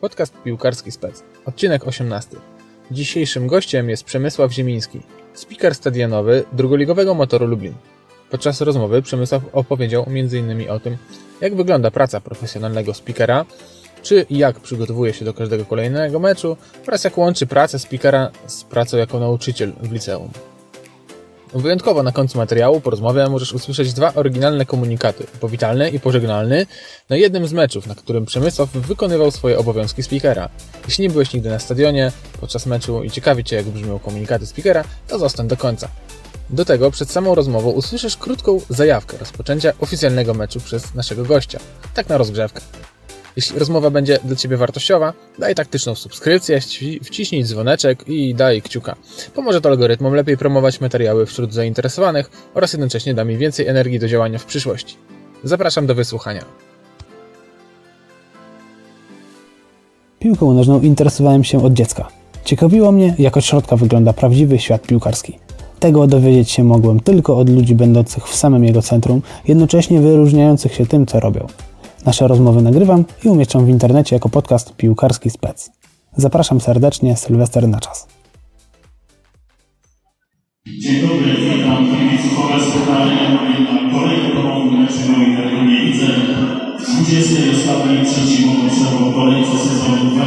Podcast Piłkarski Spec. Odcinek 18. Dzisiejszym gościem jest Przemysław Ziemiński, speaker stadionowy drugoligowego Motoru Lublin. Podczas rozmowy Przemysław opowiedział m.in. o tym, jak wygląda praca profesjonalnego speakera, czy jak przygotowuje się do każdego kolejnego meczu oraz jak łączy pracę speakera z pracą jako nauczyciel w liceum. Wyjątkowo na końcu materiału po rozmowie możesz usłyszeć dwa oryginalne komunikaty, powitalny i pożegnalny, na jednym z meczów, na którym Przemysław wykonywał swoje obowiązki speakera. Jeśli nie byłeś nigdy na stadionie podczas meczu i ciekawi Cię jak brzmią komunikaty speakera, to zostań do końca. Do tego przed samą rozmową usłyszysz krótką zajawkę rozpoczęcia oficjalnego meczu przez naszego gościa, tak na rozgrzewkę. Jeśli rozmowa będzie dla Ciebie wartościowa, daj taktyczną subskrypcję, wciśnij dzwoneczek i daj kciuka. Pomoże to algorytmom lepiej promować materiały wśród zainteresowanych oraz jednocześnie da mi więcej energii do działania w przyszłości. Zapraszam do wysłuchania. Piłką nożną interesowałem się od dziecka. Ciekawiło mnie, jak od środka wygląda prawdziwy świat piłkarski. Tego dowiedzieć się mogłem tylko od ludzi będących w samym jego centrum, jednocześnie wyróżniających się tym, co robią. Nasze rozmowy nagrywam i umieszczam w internecie jako podcast Piłkarski Spec. Zapraszam serdecznie, Sylwester na czas. Dzień dobry, witam kibiców oraz pytania na kolejny ponowny mecz Mojego Mielce. 20 ostatniej przeciwomocową kolejce sezonu 21-22.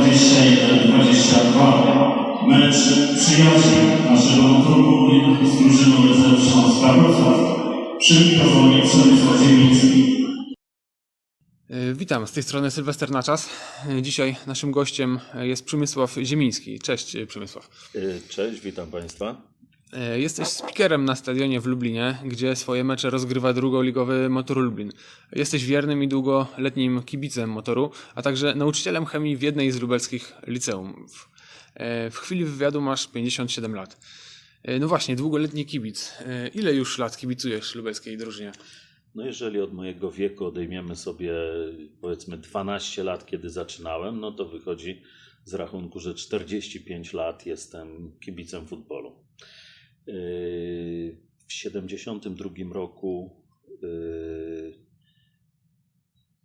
Mecz przyjaciół naszego motoru z drużyną rezerw Śląska Wrocław. Przy mikrofonie Przemysław Ziemiński. Y, Witam, z tej strony Sylwester na czas. Y, Dzisiaj naszym gościem jest Przemysław Ziemiński. Cześć Przemysław. Cześć, witam Państwa. Jesteś speakerem na stadionie w Lublinie, gdzie swoje mecze rozgrywa drugoligowy Motor Lublin. Jesteś wiernym i długoletnim kibicem motoru, a także nauczycielem chemii w jednej z lubelskich liceumów. W chwili wywiadu masz 57 lat. No właśnie, długoletni kibic. Ile już lat kibicujesz lubelskiej drużynie? No jeżeli od mojego wieku odejmiemy sobie powiedzmy 12 lat, kiedy zaczynałem, no to wychodzi z rachunku, że 45 lat jestem kibicem futbolu. Yy, W 72 roku yy,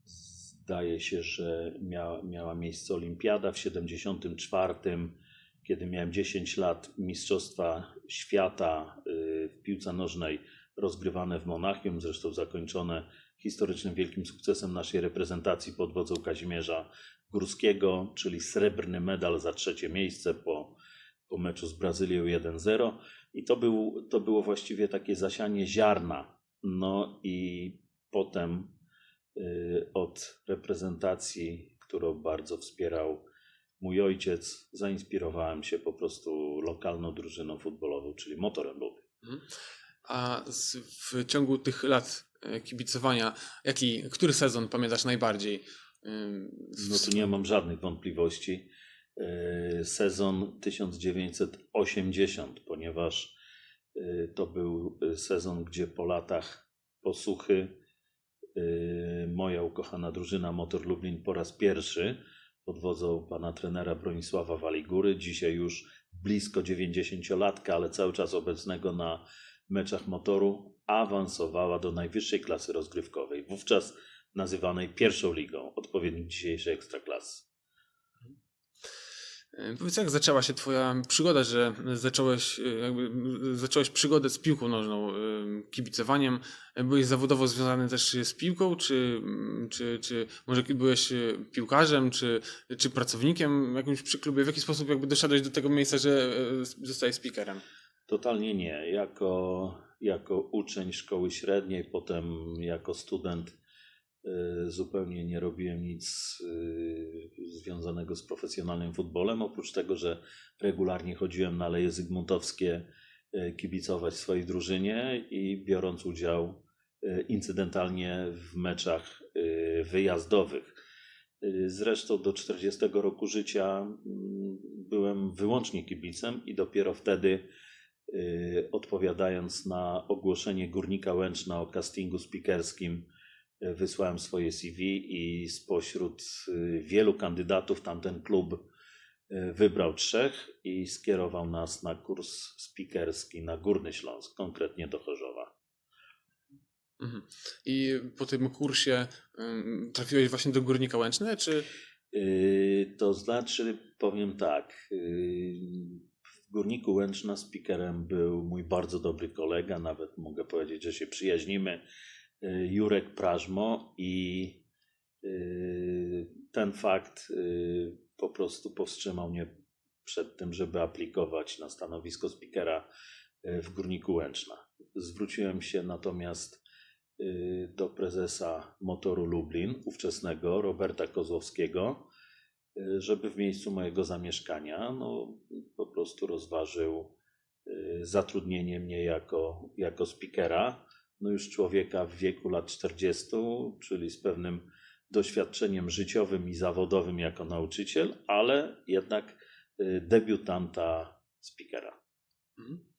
zdaje się, że miała, miała miejsce olimpiada. W 74, kiedy miałem 10 lat, Mistrzostwa Świata yy, w piłce nożnej rozgrywane w Monachium, zresztą zakończone historycznym wielkim sukcesem naszej reprezentacji pod wodzą Kazimierza Górskiego, czyli srebrny medal za trzecie miejsce po, po meczu z Brazylią 1-0. I to, był, to było właściwie takie zasianie ziarna. No i potem y, od reprezentacji, którą bardzo wspierał mój ojciec, zainspirowałem się po prostu lokalną drużyną futbolową, czyli Motorem Lublin. A z, w ciągu tych lat e, kibicowania, jaki, który sezon pamiętasz najbardziej? No tu nie mam żadnych wątpliwości. Yy, Sezon 1980, ponieważ yy, to był sezon, gdzie po latach posuchy moja ukochana drużyna Motor Lublin po raz pierwszy pod wodzą pana trenera Bronisława Waligury, dzisiaj już blisko 90-latka, ale cały czas obecnego na meczach motoru, awansowała do najwyższej klasy rozgrywkowej, wówczas nazywanej pierwszą ligą, odpowiednik dzisiejszej ekstraklasy. E, Powiedz, jak zaczęła się twoja przygoda, że zacząłeś, e, jakby, zacząłeś przygodę z piłką nożną, ym, kibicowaniem? Byłeś zawodowo związany też z piłką, czy, czy, czy może byłeś e, piłkarzem, czy, czy pracownikiem jakimś przy klubie? W jaki sposób jakby doszedłeś do tego miejsca, że e, zostałeś speakerem? Totalnie nie. Jako, jako uczeń szkoły średniej, potem jako student y, zupełnie nie robiłem nic y, związanego z profesjonalnym futbolem, oprócz tego, że regularnie chodziłem na Leje Zygmuntowskie y, kibicować swojej drużynie i biorąc udział incydentalnie w meczach wyjazdowych. Zresztą do 40 roku życia mm, byłem wyłącznie kibicem i dopiero wtedy odpowiadając na ogłoszenie Górnika Łęczna o castingu speakerskim, y, wysłałem swoje CV i spośród y, wielu kandydatów tamten klub y, wybrał trzech i skierował nas na kurs speakerski na Górny Śląsk, konkretnie do Chorzowa. Mhm. I po tym kursie trafiłeś właśnie do Górnika Łęczny, czy... To znaczy, powiem tak. Górniku Łęczna speakerem był mój bardzo dobry kolega, nawet mogę powiedzieć, że się przyjaźnimy, yy, Jurek Prażmo i yy, ten fakt yy, po prostu powstrzymał mnie przed tym, żeby aplikować na stanowisko speakera w Górniku Łęczna. Zwróciłem się natomiast do prezesa Motoru Lublin, ówczesnego Roberta Kozłowskiego, y, żeby w miejscu mojego zamieszkania no, po prostu rozważył y, zatrudnienie mnie jako, jako speakera. No już człowieka w wieku lat 40, czyli z pewnym doświadczeniem życiowym i zawodowym jako nauczyciel, ale jednak y, debiutanta speakera. Mhm.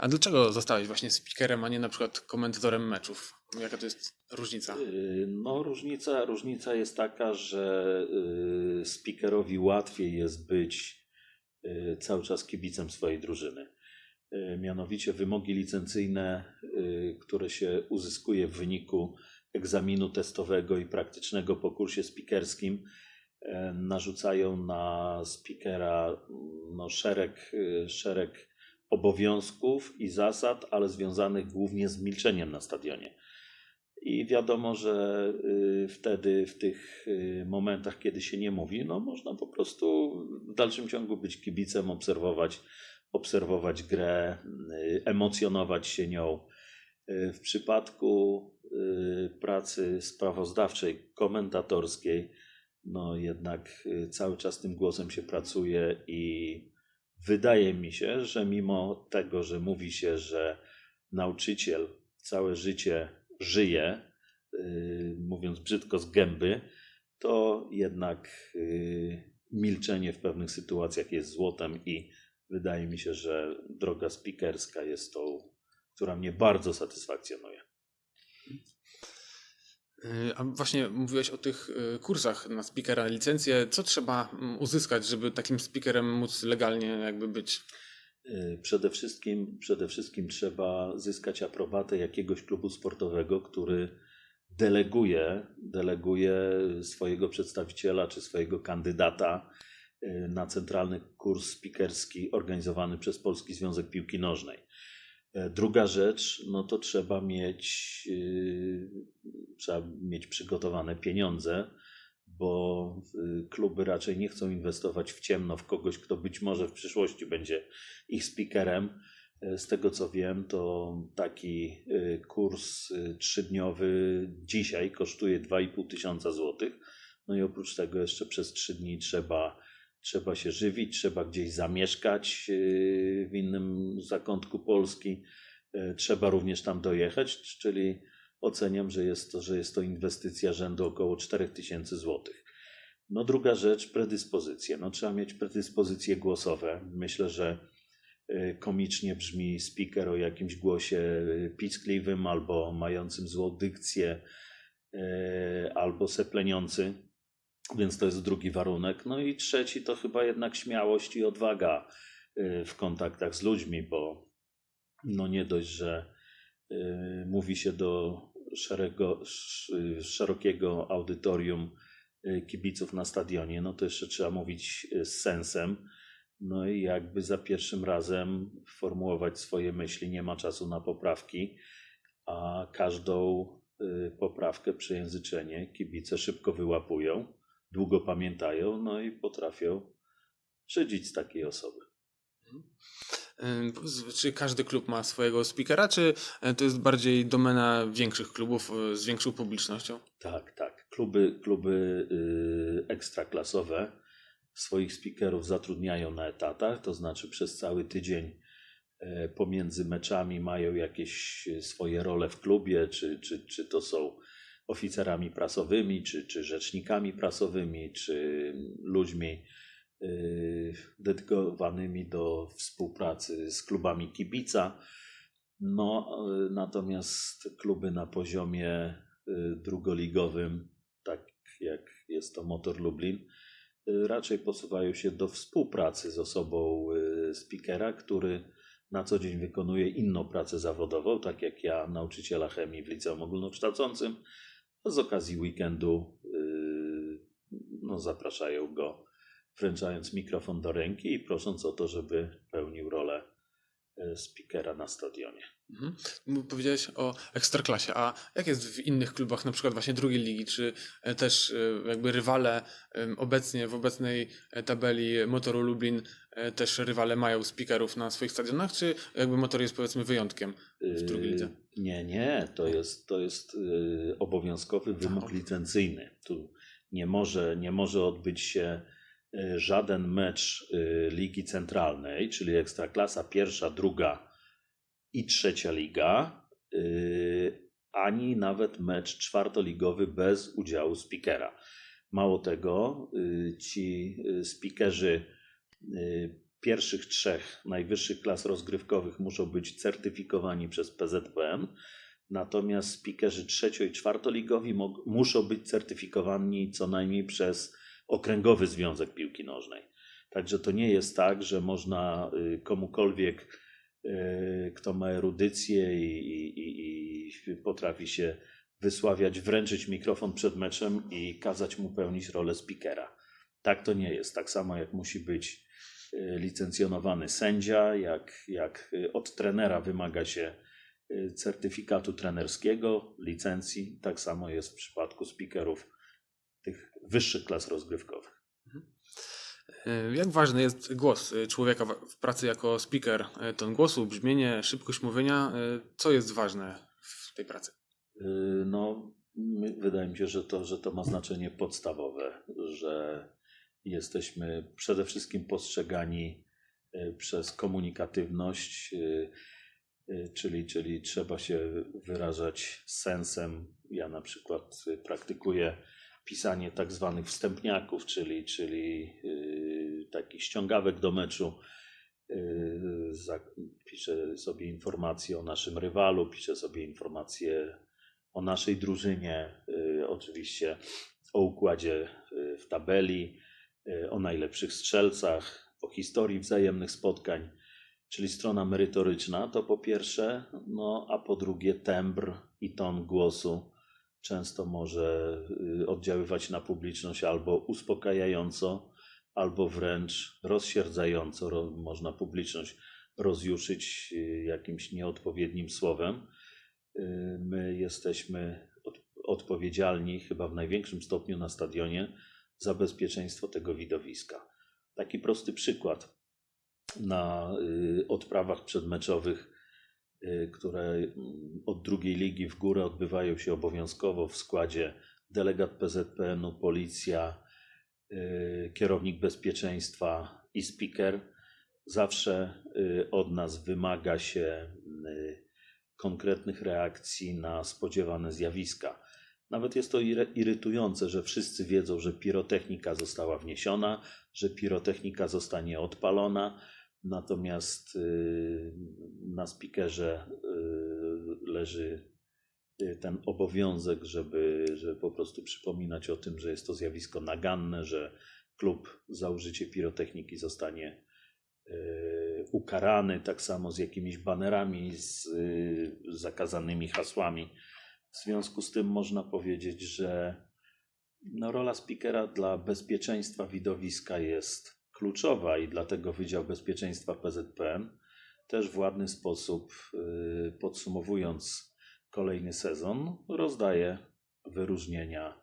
A dlaczego zostałeś właśnie speakerem, a nie na przykład komentatorem meczów? Jaka to jest różnica? Y, No, różnica, różnica jest taka, że y, speakerowi łatwiej jest być y, cały czas kibicem swojej drużyny. Mianowicie wymogi licencyjne, które się uzyskuje w wyniku egzaminu testowego i praktycznego po kursie speakerskim, narzucają na speakera no, szereg, szereg obowiązków i zasad, ale związanych głównie z milczeniem na stadionie. I wiadomo, że y, wtedy, w tych y, momentach, kiedy się nie mówi, no można po prostu w dalszym ciągu być kibicem, obserwować, obserwować grę, y, emocjonować się nią. W przypadku pracy sprawozdawczej, komentatorskiej, no jednak cały czas tym głosem się pracuje i wydaje mi się, że mimo tego, że mówi się, że nauczyciel całe życie żyje, y, mówiąc brzydko z gęby, to jednak y, milczenie w pewnych sytuacjach jest złotem i wydaje mi się, że droga speakerska jest tą, która mnie bardzo satysfakcjonuje. A właśnie mówiłeś o tych e, kursach na speakera, licencję. Co trzeba mm, uzyskać, żeby takim speakerem móc legalnie jakby być? Y, Przede wszystkim, przede wszystkim trzeba zyskać aprobatę jakiegoś klubu sportowego, który deleguje, deleguje swojego przedstawiciela czy swojego kandydata y, na centralny kurs spikerski organizowany przez Polski Związek Piłki Nożnej. E, Druga rzecz, no to trzeba mieć, y, trzeba mieć przygotowane pieniądze, bo y, kluby raczej nie chcą inwestować w ciemno w kogoś, kto być może w przyszłości będzie ich speakerem. E, Z tego co wiem, to taki y, kurs trzydniowy dzisiaj kosztuje 2,5 tysiąca złotych. No i oprócz tego jeszcze przez trzy dni trzeba, trzeba się żywić, trzeba gdzieś zamieszkać y, w innym zakątku Polski. E, Trzeba również tam dojechać, czyli oceniam, że jest to, że jest to inwestycja rzędu około 4000 złotych. No druga rzecz, predyspozycje. No trzeba mieć predyspozycje głosowe. Myślę, że y, komicznie brzmi speaker o jakimś głosie y, piskliwym albo mającym złą dykcję, albo sepleniący, więc to jest drugi warunek. No i trzeci to chyba jednak śmiałość i odwaga y, w kontaktach z ludźmi, bo no nie dość, że y, mówi się do szerego, sz- szerokiego audytorium y, kibiców na stadionie, no to jeszcze trzeba mówić y, z sensem. No i jakby za pierwszym razem formułować swoje myśli, nie ma czasu na poprawki, a każdą y, poprawkę, przejęzyczenie kibice szybko wyłapują, długo pamiętają, no i potrafią szydzić z takiej osoby. E, powiedz, Czy każdy klub ma swojego speakera, czy e, to jest bardziej domena większych klubów e, z większą publicznością? Tak, tak. Kluby, kluby y, ekstraklasowe swoich speakerów zatrudniają na etatach, to znaczy przez cały tydzień e, pomiędzy meczami mają jakieś e, swoje role w klubie, czy, czy, czy to są oficerami prasowymi, czy, czy rzecznikami prasowymi, czy ludźmi y, dedykowanymi do współpracy z klubami kibica. No, y, natomiast kluby na poziomie y, drugoligowym, tak jak jest to Motor Lublin, raczej posuwają się do współpracy z osobą speakera, który na co dzień wykonuje inną pracę zawodową, tak jak ja, nauczyciela chemii w liceum ogólnokształcącym, z okazji weekendu y, no, zapraszają go, wręczając mikrofon do ręki i prosząc o to, żeby pełnił rolę e, speakera na stadionie. Mhm. M- Powiedziałeś o ekstraklasie, a jak jest w innych klubach, na przykład właśnie drugiej ligi, czy e, też e, jakby rywale obecnie w obecnej tabeli Motoru Lublin też rywale mają speakerów na swoich stadionach, czy jakby Motor jest powiedzmy wyjątkiem w drugiej lidze? Yy, Nie, nie, to jest, to jest yy, obowiązkowy wymóg licencyjny. Tu nie może, nie może odbyć się yy, żaden mecz yy, Ligi Centralnej, czyli Ekstraklasa pierwsza, druga i trzecia liga, yy, ani nawet mecz czwartoligowy bez udziału speakera. Mało tego, yy, ci yy, speakerzy yy, pierwszych trzech najwyższych klas rozgrywkowych muszą być certyfikowani przez PZPN, natomiast speakerzy trzecio- i czwartoligowi muszą być certyfikowani co najmniej przez Okręgowy Związek Piłki Nożnej. Także to nie jest tak, że można y, komukolwiek, y, kto ma erudycję i, i, i, potrafi się wysławiać, wręczyć mikrofon przed meczem i kazać mu pełnić rolę speakera. Tak to nie jest. Tak samo jak musi być y, licencjonowany sędzia, jak, jak y, od trenera wymaga się y, certyfikatu trenerskiego, licencji, tak samo jest w przypadku speakerów tych wyższych klas rozgrywkowych. E, Jak ważny jest głos człowieka w- pracy jako speaker? E, Ton głosu, brzmienie, szybkość mówienia, e, co jest ważne w tej pracy? Y, No, wydaje mi się, że to, że to ma znaczenie podstawowe, że jesteśmy przede wszystkim postrzegani y, przez komunikatywność, y, y, czyli, czyli trzeba się wyrażać sensem. Ja na przykład praktykuję pisanie tak zwanych wstępniaków, czyli, czyli takich ściągawek do meczu. Piszę sobie informacje o naszym rywalu, piszę sobie informacje o naszej drużynie, oczywiście o układzie w tabeli, o najlepszych strzelcach, o historii wzajemnych spotkań, czyli strona merytoryczna to po pierwsze, no a po drugie tembr i ton głosu często może y, oddziaływać na publiczność albo uspokajająco, albo wręcz rozsierdzająco. Ro, można publiczność rozjuszyć y, jakimś nieodpowiednim słowem. Y, My jesteśmy od, odpowiedzialni chyba w największym stopniu na stadionie za bezpieczeństwo tego widowiska. Taki prosty przykład na y, odprawach przedmeczowych, y, które mm, od drugiej ligi w górę odbywają się obowiązkowo w składzie delegat PZPN-u, policja, y, kierownik bezpieczeństwa i speaker. Zawsze od nas wymaga się konkretnych reakcji na spodziewane zjawiska. Nawet jest to irytujące, że wszyscy wiedzą, że pirotechnika została wniesiona, że pirotechnika zostanie odpalona, natomiast y, na spikerze y, leży y, ten obowiązek, żeby, żeby po prostu przypominać o tym, że jest to zjawisko naganne, że klub za użycie pirotechniki zostanie ukarany, tak samo z jakimiś banerami, z zakazanymi hasłami. W związku z tym można powiedzieć, że no, rola speakera dla bezpieczeństwa widowiska jest kluczowa i dlatego Wydział Bezpieczeństwa PZPN też w ładny sposób, y, podsumowując kolejny sezon, rozdaje wyróżnienia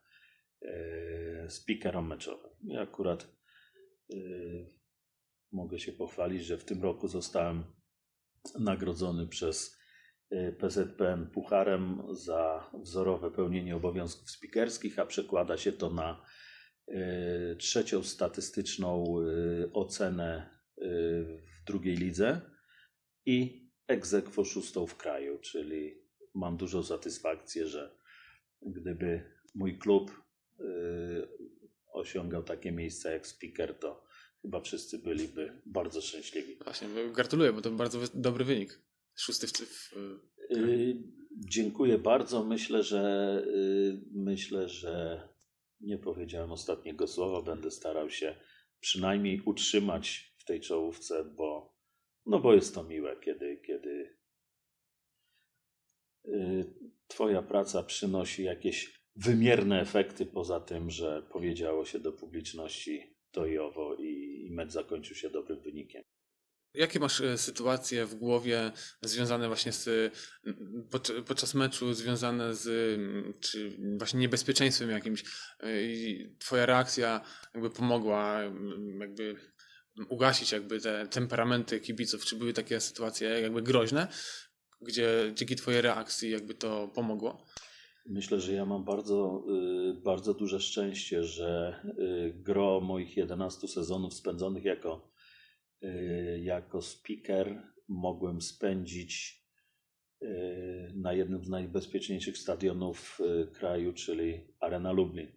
y, speakerom meczowym. I akurat y, mogę się pochwalić, że w tym roku zostałem nagrodzony przez PZPN pucharem za wzorowe pełnienie obowiązków spikerskich, a przekłada się to na y, trzecią statystyczną y, ocenę y, w drugiej lidze i egzekwo szóstą w kraju, czyli mam dużą satysfakcję, że gdyby mój klub y, osiągał takie miejsca jak speaker, to chyba wszyscy byliby bardzo szczęśliwi. Właśnie, gratuluję, bo to bardzo dobry wynik. Szósty w, w Y, Dziękuję bardzo. Myślę, że y, myślę, że nie powiedziałem ostatniego słowa. Będę starał się przynajmniej utrzymać w tej czołówce, bo, no bo jest to miłe, kiedy, kiedy y, Twoja praca przynosi jakieś wymierne efekty, poza tym, że powiedziało się do publiczności to i owo i, i mecz zakończył się dobrym wynikiem. Jakie masz e, sytuacje w głowie związane właśnie z podczas, meczu, związane z czy właśnie niebezpieczeństwem jakimś? e, I twoja reakcja jakby pomogła jakby ugasić jakby te temperamenty kibiców? Czy były takie sytuacje jakby groźne, gdzie dzięki twojej reakcji jakby to pomogło? Myślę, że ja mam bardzo, y, bardzo duże szczęście, że y, gro moich 11 sezonów spędzonych jako, jako speaker mogłem spędzić y, na jednym z najbezpieczniejszych stadionów y, kraju, czyli Arena Lublin.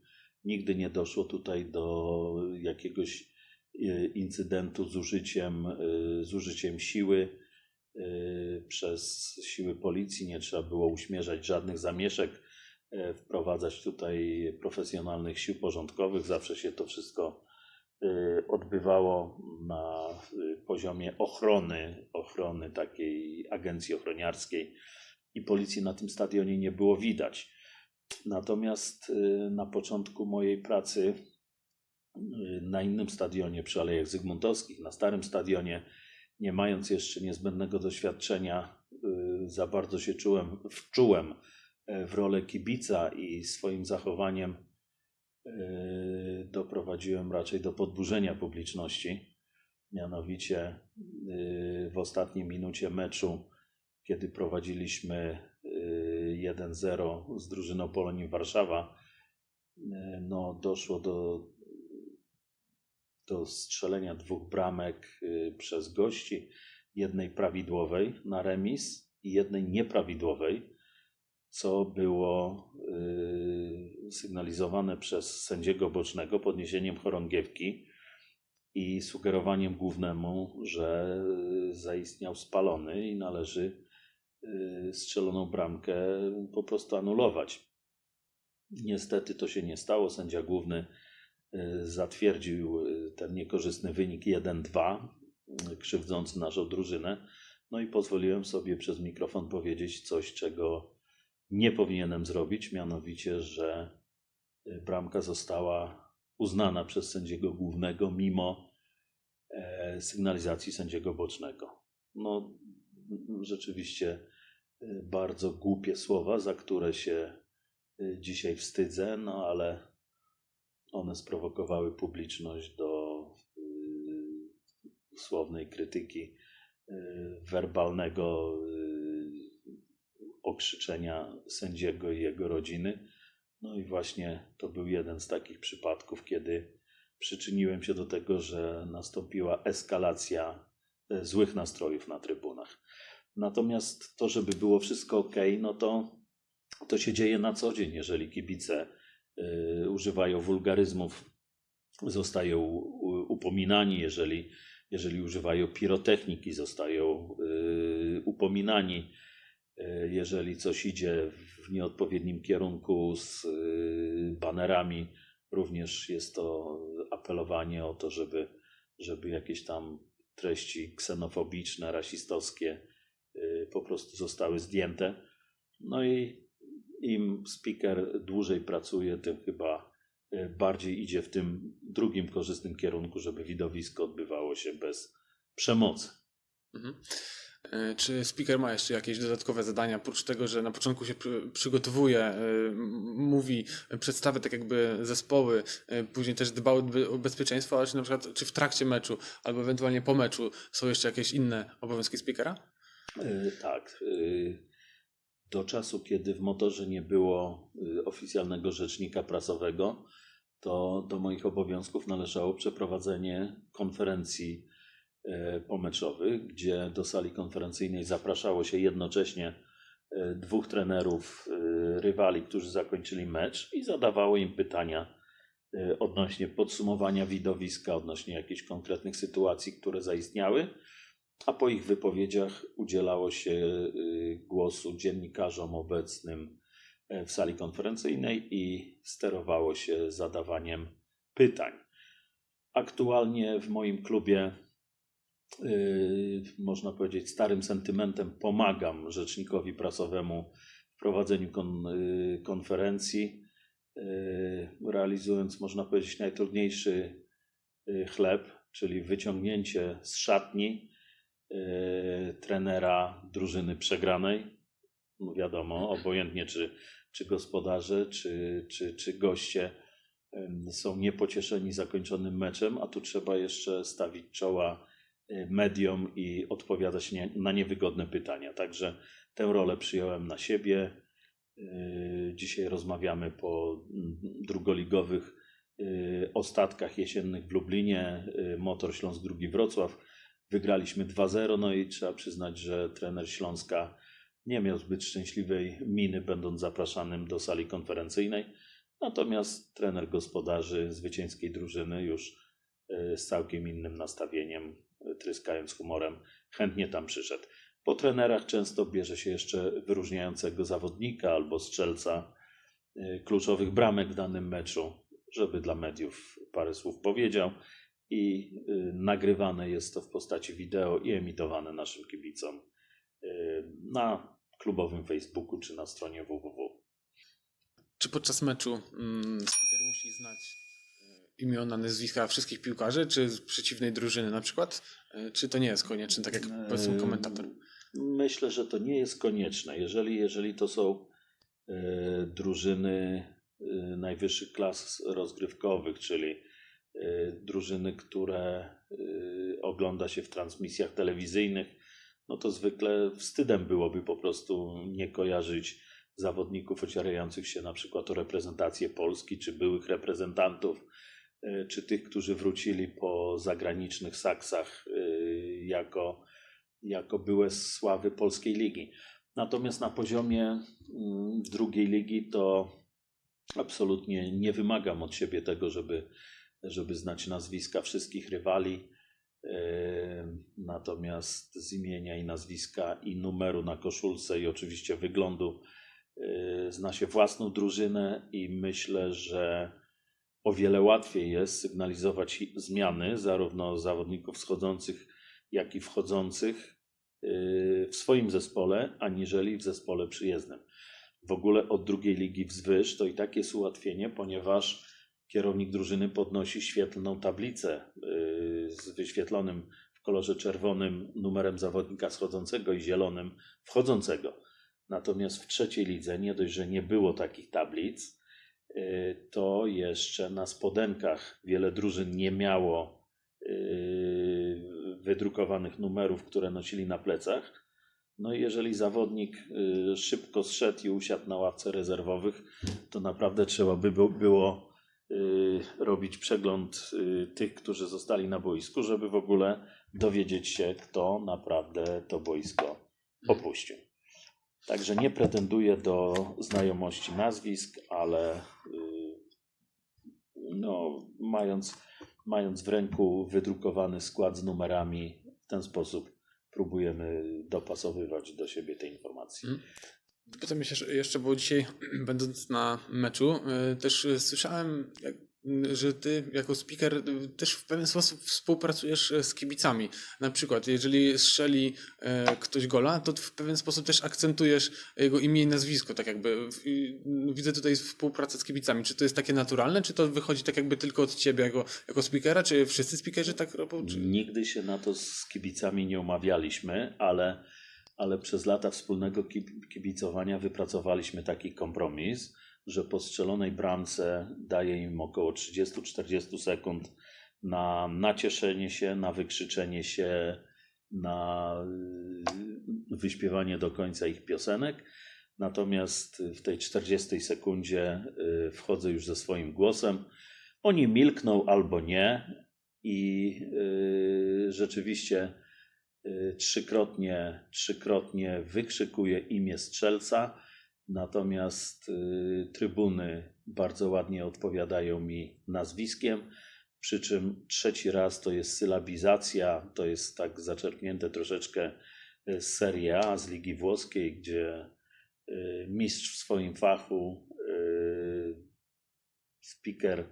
Nigdy nie doszło tutaj do jakiegoś y, incydentu z użyciem, y, z użyciem siły y, przez siły policji. Nie trzeba było uśmierzać żadnych zamieszek wprowadzać tutaj profesjonalnych sił porządkowych. Zawsze się to wszystko y, odbywało na y, poziomie ochrony, ochrony takiej agencji ochroniarskiej i policji na tym stadionie nie było widać. Natomiast y, na początku mojej pracy y, na innym stadionie przy Alejach Zygmuntowskich, na starym stadionie, nie mając jeszcze niezbędnego doświadczenia, y, za bardzo się czułem, wczułem e, w rolę kibica i swoim zachowaniem y, doprowadziłem raczej do podburzenia publiczności. Mianowicie y, w ostatniej minucie meczu, kiedy prowadziliśmy y, 1-0 z drużyną Polonii Warszawa, no, doszło do, do strzelenia dwóch bramek przez gości. Jednej prawidłowej na remis i jednej nieprawidłowej, co było sygnalizowane przez sędziego bocznego podniesieniem chorągiewki i sugerowaniem głównemu, że zaistniał spalony i należy y, strzeloną bramkę po prostu anulować. Niestety to się nie stało. Sędzia główny y, zatwierdził y, ten niekorzystny wynik 1-2, y, krzywdzący naszą drużynę. No i pozwoliłem sobie przez mikrofon powiedzieć coś, czego nie powinienem zrobić, mianowicie, że bramka została uznana przez sędziego głównego mimo e, sygnalizacji sędziego bocznego. No, rzeczywiście y, bardzo głupie słowa, za które się y, dzisiaj wstydzę, no ale one sprowokowały publiczność do słownej krytyki, werbalnego okrzyczenia sędziego i jego rodziny. No i właśnie to był jeden z takich przypadków, kiedy przyczyniłem się do tego, że nastąpiła eskalacja e, złych nastrojów na trybunach. Natomiast to, żeby było wszystko ok, no to to się dzieje na co dzień, jeżeli kibice y, używają wulgaryzmów, zostają upominani, jeżeli, jeżeli używają pirotechniki, zostają y, upominani, jeżeli coś idzie w nieodpowiednim kierunku z y, banerami, również jest to apelowanie o to, żeby, żeby jakieś tam treści ksenofobiczne, rasistowskie y, po prostu zostały zdjęte. No i im speaker dłużej pracuje, tym chyba bardziej idzie w tym drugim korzystnym kierunku, żeby widowisko odbywało się bez przemocy. Mhm. E, Czy speaker ma jeszcze jakieś dodatkowe zadania, oprócz tego, że na początku się przy, przygotowuje, e, mówi, e, przedstawia tak jakby zespoły, później też dba o be- o bezpieczeństwo, ale czy na przykład czy w trakcie meczu, albo ewentualnie po meczu są jeszcze jakieś inne obowiązki speakera? Tak. Do czasu, kiedy w motorze nie było oficjalnego rzecznika prasowego, to do moich obowiązków należało przeprowadzenie konferencji pomeczowych, gdzie do sali konferencyjnej zapraszało się jednocześnie y, dwóch trenerów y, rywali, którzy zakończyli mecz i zadawało im pytania odnośnie podsumowania widowiska, odnośnie jakichś konkretnych sytuacji, które zaistniały a po ich wypowiedziach udzielało się głosu dziennikarzom obecnym e, w sali konferencyjnej i sterowało się zadawaniem pytań. Aktualnie w moim klubie, można powiedzieć, starym sentymentem pomagam rzecznikowi prasowemu w prowadzeniu kon, y, konferencji. y, realizując, można powiedzieć, najtrudniejszy chleb, czyli wyciągnięcie z szatni trenera drużyny przegranej. No wiadomo, obojętnie czy, czy gospodarze, czy, czy, czy goście są niepocieszeni zakończonym meczem, a tu trzeba jeszcze stawić czoła mediom i odpowiadać na niewygodne pytania. Także tę rolę przyjąłem na siebie. Y, Dzisiaj rozmawiamy po mm, drugoligowych y, ostatkach jesiennych w Lublinie. y, Motor Śląsk II Wrocław. Wygraliśmy 2-0, no i trzeba przyznać, że trener Śląska nie miał zbyt szczęśliwej miny, będąc zapraszanym do sali konferencyjnej. Natomiast trener gospodarzy zwycięskiej drużyny już y, z całkiem innym nastawieniem, y, tryskając humorem, chętnie tam przyszedł. Po trenerach często bierze się jeszcze wyróżniającego zawodnika albo strzelca y, kluczowych bramek w danym meczu, żeby dla mediów parę słów powiedział. I y, nagrywane jest to w postaci wideo i emitowane naszym kibicom y, na klubowym Facebooku czy na stronie www. Czy podczas meczu mm, speaker musi znać imiona, nazwiska wszystkich piłkarzy, czy z przeciwnej drużyny na przykład? E, Czy to nie jest konieczne, tak jak powiedzmy komentator? Myślę, że to nie jest konieczne. Jeżeli, jeżeli to są e, drużyny e, najwyższych klas rozgrywkowych, czyli e, drużyny, które e, ogląda się w transmisjach telewizyjnych, no to zwykle wstydem byłoby po prostu nie kojarzyć zawodników ocierających się na przykład o reprezentację Polski, czy byłych reprezentantów, e, czy tych, którzy wrócili po zagranicznych saksach e, jako jako byłe sławy polskiej ligi. Natomiast na poziomie mm, drugiej ligi to absolutnie nie wymagam od siebie tego, żeby, żeby znać nazwiska wszystkich rywali. Yy, Natomiast z imienia i nazwiska i numeru na koszulce i oczywiście wyglądu zna się własną drużynę i myślę, że o wiele łatwiej jest sygnalizować zmiany zarówno zawodników schodzących, jak i wchodzących yy, w swoim zespole, aniżeli w zespole przyjezdnym. W ogóle od drugiej ligi wzwyż to i tak jest ułatwienie, ponieważ kierownik drużyny podnosi świetlną tablicę yy, z wyświetlonym w kolorze czerwonym numerem zawodnika schodzącego i zielonym wchodzącego. Natomiast w trzeciej lidze nie dość, że nie było takich tablic, to jeszcze na spodenkach wiele drużyn nie miało yy, wydrukowanych numerów, które nosili na plecach. No i jeżeli zawodnik y, szybko zszedł i usiadł na ławce rezerwowych, to naprawdę trzeba by było- y, robić przegląd y, tych, którzy zostali na boisku, żeby w ogóle dowiedzieć się, kto naprawdę to boisko opuścił. Także nie pretenduję do znajomości nazwisk, ale y, no, mając, mając w ręku wydrukowany skład z numerami, w ten sposób próbujemy dopasowywać do siebie te informacje. Mhm. Potem jeszcze, jeszcze było dzisiaj, będąc na meczu, y, też słyszałem, że ty jako speaker y, też w pewien sposób współpracujesz y, z kibicami. Na przykład, jeżeli strzeli y, ktoś gola, to w pewien sposób też akcentujesz jego imię i nazwisko, tak jakby. I Widzę tutaj współpracę z kibicami. Czy to jest takie naturalne, czy to wychodzi tak jakby tylko od ciebie jako, jako speakera, czy wszyscy speakerzy tak robią? Czy... Nigdy się na to z kibicami nie umawialiśmy, ale, ale przez lata wspólnego kib- kibicowania wypracowaliśmy taki kompromis, że po strzelonej bramce daje im około 30-40 sekund na nacieszenie się, na wykrzyczenie się, na y, wyśpiewanie do końca ich piosenek. Natomiast w tej 40 sekundzie y, wchodzę już ze swoim głosem. Oni milkną albo nie, i y, rzeczywiście trzykrotnie, trzykrotnie wykrzykuje imię strzelca, natomiast y, trybuny bardzo ładnie odpowiadają mi nazwiskiem, przy czym trzeci raz to jest sylabizacja, to jest tak zaczerpnięte troszeczkę y, z Serie A, z Ligi Włoskiej, gdzie y, mistrz w swoim fachu, y, speaker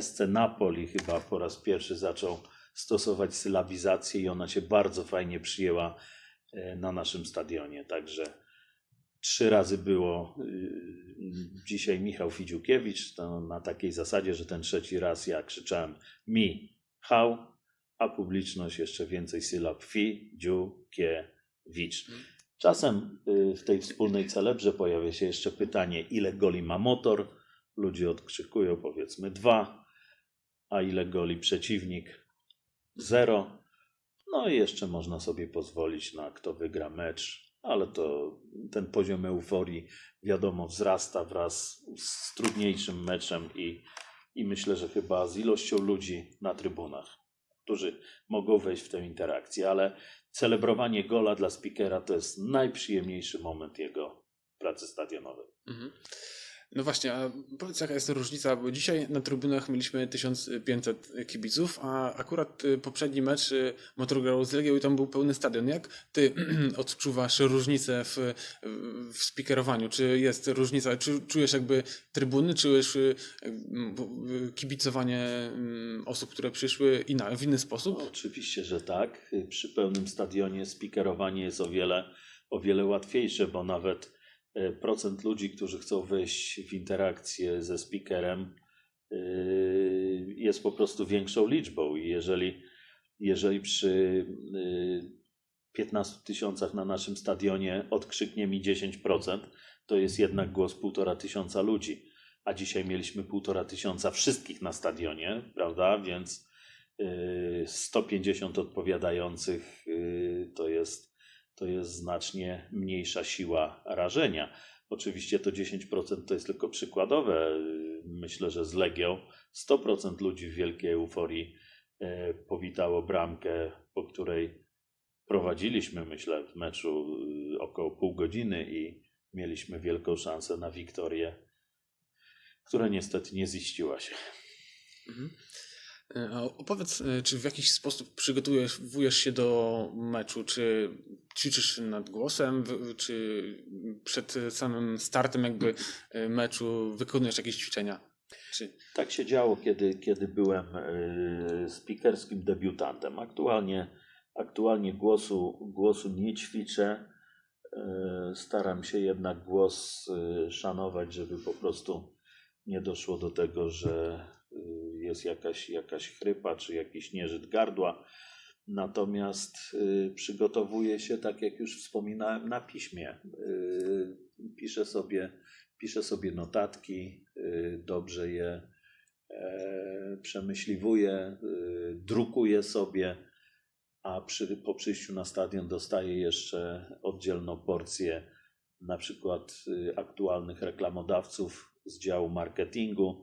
SC Napoli chyba po raz pierwszy zaczął stosować sylabizację i ona się bardzo fajnie przyjęła na naszym stadionie. Także Trzy razy było y, dzisiaj Michał Fidziukiewicz, na takiej zasadzie, że ten trzeci raz ja krzyczałem mi, hał, a publiczność jeszcze więcej sylab fi. Czasem y, w tej wspólnej celebrze pojawia się jeszcze pytanie, ile goli ma motor. Ludzie odkrzykują powiedzmy dwa, a ile goli przeciwnik? Zero. No i jeszcze można sobie pozwolić na kto wygra mecz, ale to ten poziom euforii wiadomo wzrasta wraz z trudniejszym meczem i, i myślę, że chyba z ilością ludzi na trybunach, którzy mogą wejść w tę interakcję, ale celebrowanie gola dla speakera to jest najprzyjemniejszy moment jego pracy stadionowej. Mhm. No właśnie, a powiedz jaka jest różnica, bo dzisiaj na trybunach mieliśmy 1500 kibiców, a akurat y, poprzedni mecz y, Motor z Legią i tam był pełny stadion. Jak ty odczuwasz różnicę w, w speakerowaniu? Czy jest różnica, czy czujesz jakby trybuny, czujesz y, kibicowanie y, osób, które przyszły w inny sposób? Oczywiście, że tak. Przy pełnym stadionie speakerowanie jest o wiele, o wiele łatwiejsze, bo nawet procent ludzi, którzy chcą wejść w interakcję ze speakerem, y, jest po prostu większą liczbą. I jeżeli, jeżeli przy y, 15 tysiącach na naszym stadionie odkrzyknie mi 10%, to jest jednak głos półtora tysiąca ludzi. A dzisiaj mieliśmy półtora tysiąca wszystkich na stadionie, prawda? Więc y, 150 odpowiadających y, to jest, to jest znacznie mniejsza siła rażenia. Oczywiście to 10% to jest tylko przykładowe. Myślę, że z Legią 100% ludzi w wielkiej euforii y, powitało bramkę, po której prowadziliśmy, myślę, w meczu y, około pół godziny i mieliśmy wielką szansę na wiktorię, która niestety nie ziściła się. Mhm. E, opowiedz, e, czy w jakiś sposób przygotowujesz się do meczu? Czy ćwiczysz nad głosem, czy przed samym startem jakby e, meczu wykonujesz jakieś ćwiczenia? Czy... Tak się działo, kiedy, kiedy byłem speakerskim debiutantem. Aktualnie, aktualnie głosu, głosu nie ćwiczę. Staram się jednak głos szanować, żeby po prostu nie doszło do tego, że jest jakaś, jakaś chrypa czy jakiś nieżyt gardła. Natomiast y, przygotowuję się, tak jak już wspominałem, na piśmie. Y, Piszę sobie, piszę sobie notatki, y, dobrze je e, przemyśliwuję, y, drukuję sobie, a przy, po przyjściu na stadion dostaję jeszcze oddzielną porcję na przykład y, aktualnych reklamodawców z działu marketingu,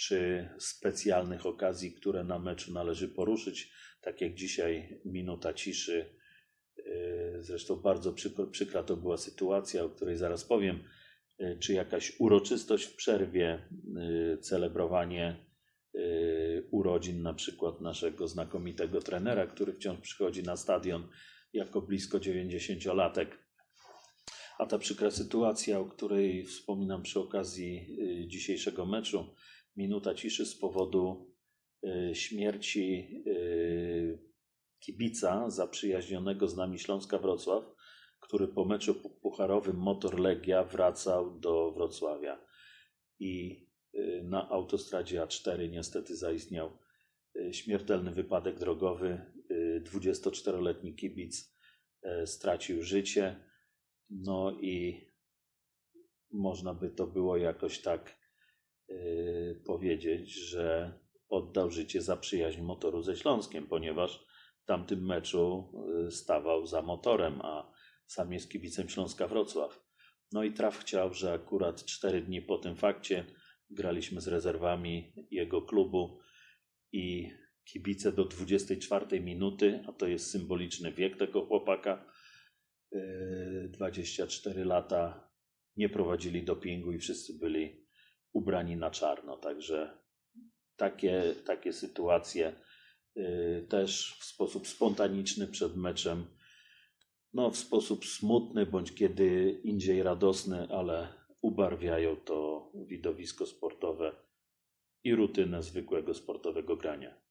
czy specjalnych okazji, które na meczu należy poruszyć, tak jak dzisiaj minuta ciszy. Y, Zresztą bardzo przykra to była sytuacja, o której zaraz powiem, y, czy jakaś uroczystość w przerwie, y, celebrowanie urodzin na przykład naszego znakomitego trenera, który wciąż przychodzi na stadion jako blisko 90-latek. A ta przykra sytuacja, o której wspominam przy okazji dzisiejszego meczu, minuta ciszy z powodu y, śmierci y, kibica zaprzyjaźnionego z nami Śląska Wrocław, który po meczu pu- pucharowym Motor Legia wracał do Wrocławia i y, na autostradzie A4 niestety zaistniał śmiertelny wypadek drogowy. Y, 24-letni kibic stracił życie. No i można by to było jakoś tak powiedzieć, że oddał życie za przyjaźń motoru ze Śląskiem, ponieważ w tamtym meczu y, stawał za motorem, a sam jest kibicem Śląska Wrocław. No i traf chciał, że akurat cztery dni po tym fakcie graliśmy z rezerwami jego klubu i kibice do 24 minuty, a to jest symboliczny wiek tego chłopaka, yy, 24 lata, nie prowadzili dopingu i wszyscy byli ubrani na czarno. Także takie, takie sytuacje yy, też w sposób spontaniczny przed meczem, no w sposób smutny bądź kiedy indziej radosny, ale ubarwiają to widowisko sportowe i rutynę zwykłego sportowego grania.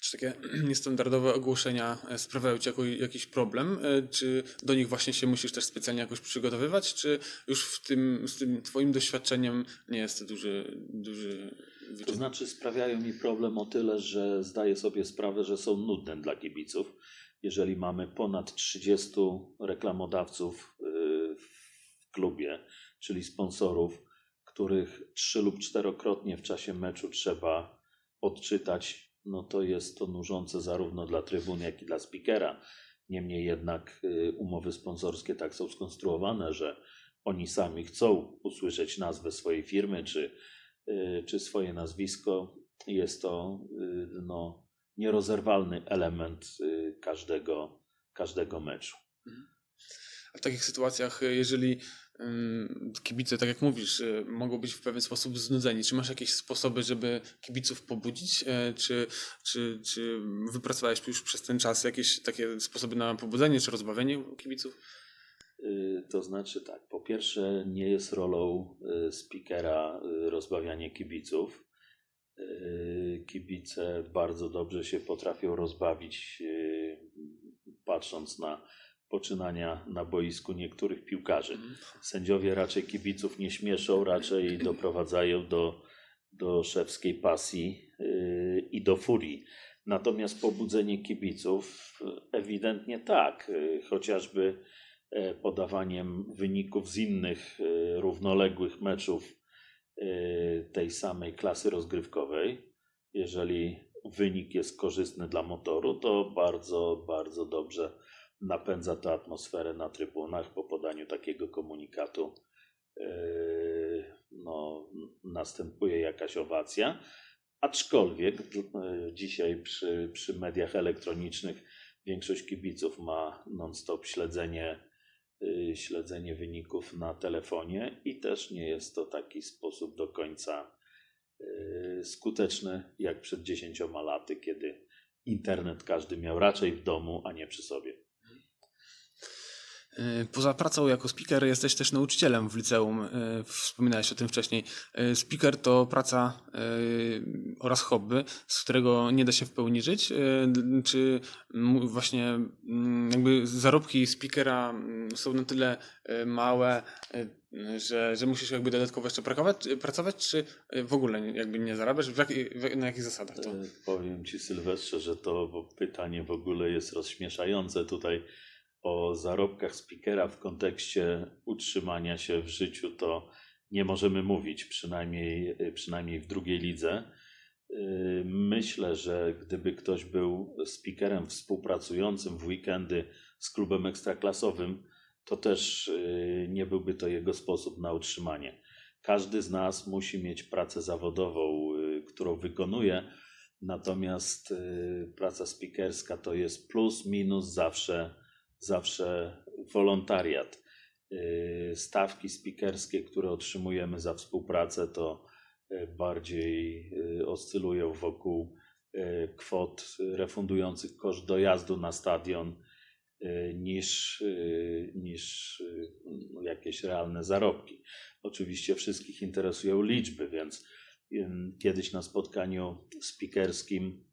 Czy takie niestandardowe ogłoszenia e, sprawiają ci jako, jakiś problem? E, Czy do nich właśnie się musisz też specjalnie jakoś przygotowywać? Czy już w tym, z tym twoim doświadczeniem nie jest to duży, duży To znaczy sprawiają mi problem o tyle, że zdaję sobie sprawę, że są nudne dla kibiców. Jeżeli mamy ponad 30 reklamodawców y, w klubie, czyli sponsorów, których trzy lub czterokrotnie w czasie meczu trzeba odczytać, no to jest to nużące zarówno dla trybun, jak i dla speakera. Niemniej jednak y, umowy sponsorskie tak są skonstruowane, że oni sami chcą usłyszeć nazwę swojej firmy czy, y, czy swoje nazwisko. Jest to y, no, nierozerwalny element każdego, każdego meczu. A w takich sytuacjach, jeżeli kibice, tak jak mówisz, e, mogą być w pewien sposób znudzeni, czy masz jakieś sposoby, żeby kibiców pobudzić? E, Czy, czy, czy wypracowałeś już przez ten czas jakieś takie sposoby na pobudzenie czy rozbawienie kibiców? Y, To znaczy tak, po pierwsze nie jest rolą y, speakera y, rozbawianie kibiców. Y, Kibice bardzo dobrze się potrafią rozbawić, y, patrząc na poczynania na boisku niektórych piłkarzy. Sędziowie raczej kibiców nie śmieszą, raczej doprowadzają do, do szewskiej pasji y, i do furii. Natomiast pobudzenie kibiców ewidentnie tak, y, chociażby e, podawaniem wyników z innych e, równoległych meczów tej samej klasy rozgrywkowej. Jeżeli wynik jest korzystny dla motoru, to bardzo, bardzo dobrze napędza to atmosferę na trybunach po podaniu takiego komunikatu. e, No, następuje jakaś owacja. Aczkolwiek e, dzisiaj przy, przy mediach elektronicznych większość kibiców ma non-stop śledzenie, y, śledzenie wyników na telefonie i też nie jest to taki sposób do końca y, skuteczny jak przed 10 laty, kiedy internet każdy miał raczej w domu, a nie przy sobie. E, Poza pracą jako speaker jesteś też nauczycielem w liceum. E, Wspominałeś o tym wcześniej. E, Speaker to praca oraz hobby, z którego nie da się w pełni żyć. Czy właśnie mm, jakby zarobki speakera mm, są na tyle małe, że, że musisz jakby dodatkowo jeszcze pracować, czy w ogóle jakby nie zarabiasz? W jaki, w, na jakich zasadach to? Powiem Ci, Sylwestrze, że to pytanie w ogóle jest rozśmieszające tutaj o zarobkach speakera w kontekście utrzymania się w życiu, to nie możemy mówić, przynajmniej, przynajmniej w drugiej lidze. Myślę, że gdyby ktoś był speakerem współpracującym w weekendy z klubem ekstraklasowym, to też yy, nie byłby to jego sposób na utrzymanie. Każdy z nas musi mieć pracę zawodową, yy, którą wykonuje, natomiast yy, praca speakerska to jest plus, minus zawsze, zawsze wolontariat. Yy, Stawki speakerskie, które otrzymujemy za współpracę, to yy, bardziej yy, oscylują wokół kwot refundujących koszt dojazdu na stadion niż, niż yy, jakieś realne zarobki. Oczywiście wszystkich interesują liczby, więc kiedyś na spotkaniu speakerskim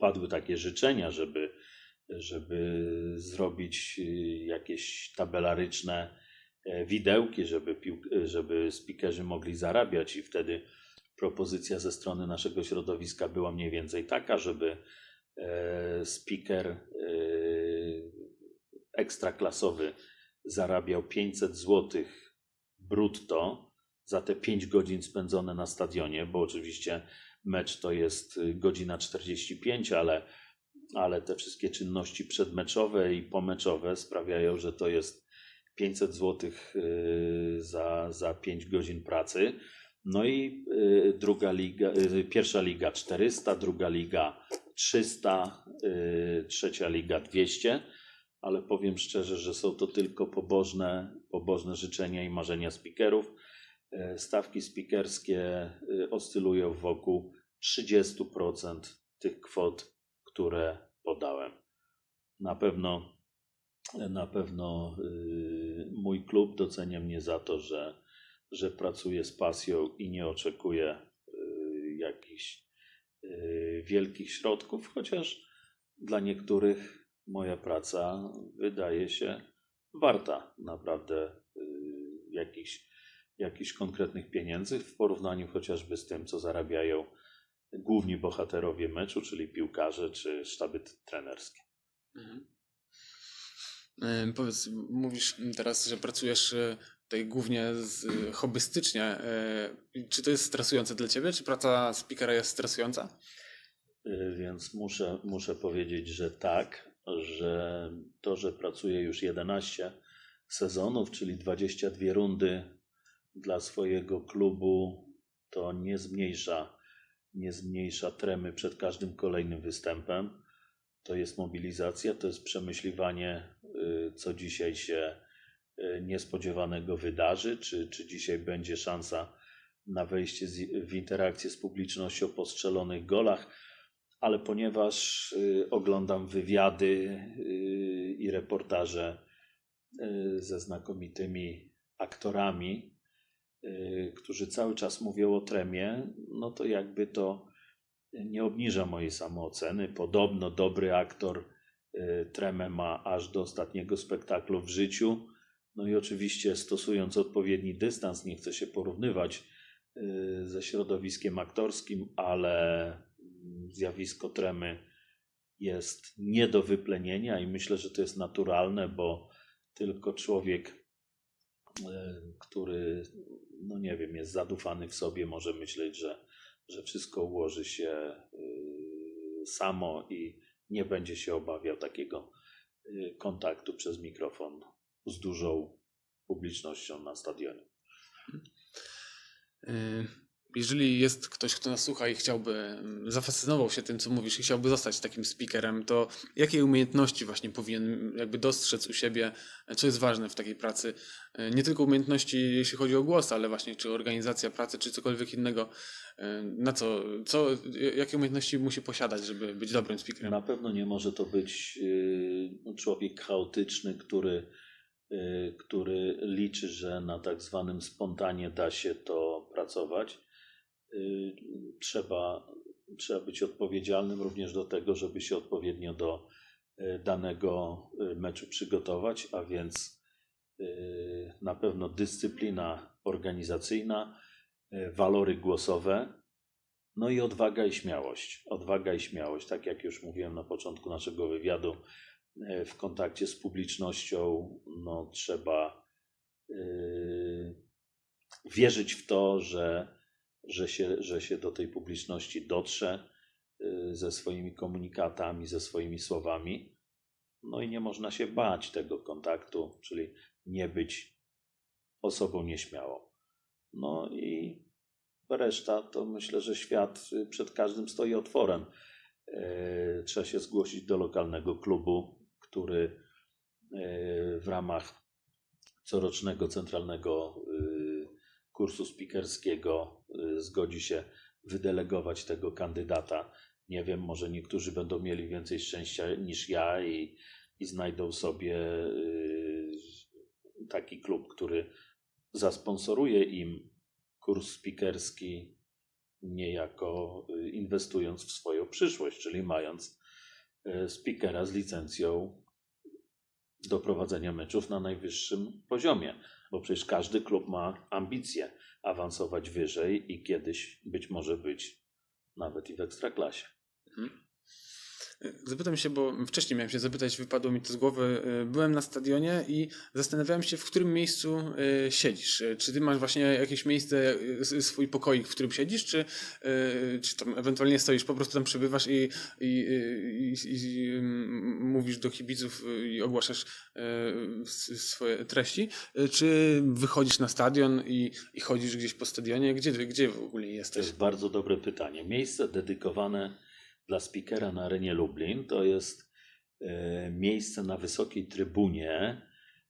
padły takie życzenia, żeby, żeby zrobić y, jakieś tabelaryczne e, widełki, żeby, pił- żeby speakerzy mogli zarabiać i wtedy propozycja ze strony naszego środowiska była mniej więcej taka, żeby e, speaker e, ekstraklasowy zarabiał 500 zł brutto za te 5 godzin spędzone na stadionie, bo oczywiście mecz to jest y, godzina 45, ale, ale te wszystkie czynności przedmeczowe i pomeczowe sprawiają, że to jest 500 zł za, za 5 godzin pracy. No i y, druga liga, y, pierwsza liga 400, druga liga 300, y, trzecia liga 200, ale powiem szczerze, że są to tylko pobożne, pobożne życzenia i marzenia speakerów. E, Stawki speakerskie y, oscylują wokół 30% tych kwot, które podałem. Na pewno, na pewno y, mój klub docenia mnie za to, że, że pracuję z pasją i nie oczekuję y, jakichś y, wielkich środków, chociaż dla niektórych moja praca wydaje się warta naprawdę jakichś, jakichś konkretnych pieniędzy w porównaniu chociażby z tym, co zarabiają główni bohaterowie meczu, czyli piłkarze czy sztaby trenerskie. Mhm. E, Powiedz, mówisz teraz, że pracujesz e, tutaj głównie z, e, hobbystycznie. E, Czy to jest stresujące dla ciebie? Czy praca speakera jest stresująca? Y, Więc muszę, muszę powiedzieć, że tak, że to, że pracuję już 11 sezonów, czyli 22 rundy dla swojego klubu, to nie zmniejsza, nie zmniejsza tremy przed każdym kolejnym występem. To jest mobilizacja, to jest przemyśliwanie, y, co dzisiaj się y, niespodziewanego wydarzy, czy, czy dzisiaj będzie szansa na wejście z, w interakcję z publicznością po strzelonych golach ale ponieważ y, oglądam wywiady i reportaże ze znakomitymi aktorami, którzy cały czas mówią o tremie, no to jakby to nie obniża mojej samooceny. Podobno dobry aktor y, tremę ma aż do ostatniego spektaklu w życiu. No i oczywiście stosując odpowiedni dystans, nie chcę się porównywać y, ze środowiskiem aktorskim, ale zjawisko tremy jest nie do wyplenienia i myślę, że to jest naturalne, bo tylko człowiek, y, który, no nie wiem, jest zadufany w sobie, może myśleć, że, że wszystko ułoży się y, samo i nie będzie się obawiał takiego y, kontaktu przez mikrofon z dużą publicznością na stadionie. E, Jeżeli jest ktoś, kto nas słucha i chciałby, mm, zafascynował się tym, co mówisz i chciałby zostać takim speakerem, to jakie umiejętności właśnie powinien jakby dostrzec u siebie, e, co jest ważne w takiej pracy? E, Nie tylko umiejętności, jeśli chodzi o głos, ale właśnie czy organizacja pracy, czy cokolwiek innego. E, Na co, co jakie umiejętności musi posiadać, żeby być dobrym speakerem? Na pewno nie może to być y, człowiek chaotyczny, który, który liczy, że na tak zwanym spontanie da się to pracować. Y, Trzeba, trzeba być odpowiedzialnym również do tego, żeby się odpowiednio do y, danego y, meczu przygotować, a więc na pewno dyscyplina organizacyjna, walory głosowe, no i odwaga i śmiałość. Odwaga i śmiałość, tak jak już mówiłem na początku naszego wywiadu, w kontakcie z publicznością, no trzeba wierzyć w to, że, że, się, że się do tej publiczności dotrze yy, ze swoimi komunikatami, ze swoimi słowami. No i nie można się bać tego kontaktu, czyli nie być osobą nieśmiałą. No i Reszta to myślę, że świat y, przed każdym stoi otworem. E, Trzeba się zgłosić do lokalnego klubu, który e, w ramach corocznego centralnego y, kursu speakerskiego y, zgodzi się wydelegować tego kandydata. Nie wiem, może niektórzy będą mieli więcej szczęścia niż ja i, i znajdą sobie y, taki klub, który zasponsoruje im kurs speakerski niejako y, inwestując w swoją przyszłość, czyli mając speakera z licencją do prowadzenia meczów na najwyższym poziomie, bo przecież każdy klub ma ambicje awansować wyżej i kiedyś być może być nawet i w ekstraklasie. Zapytam się, bo wcześniej miałem się zapytać, wypadło mi to z głowy. E, Byłem na stadionie i zastanawiałem się, w którym miejscu e, siedzisz. E, Czy ty masz właśnie jakieś miejsce, swój pokoik, w którym siedzisz, czy, czy tam ewentualnie stoisz, po prostu tam przebywasz i, i, i, i mm, mówisz do kibiców i ogłaszasz swoje treści? Czy wychodzisz na stadion i, i chodzisz gdzieś po stadionie? Gdzie, gdzie w ogóle To jesteś? jest bardzo dobre pytanie. Miejsce dedykowane dla speakera na arenie Lublin to jest e, miejsce na wysokiej trybunie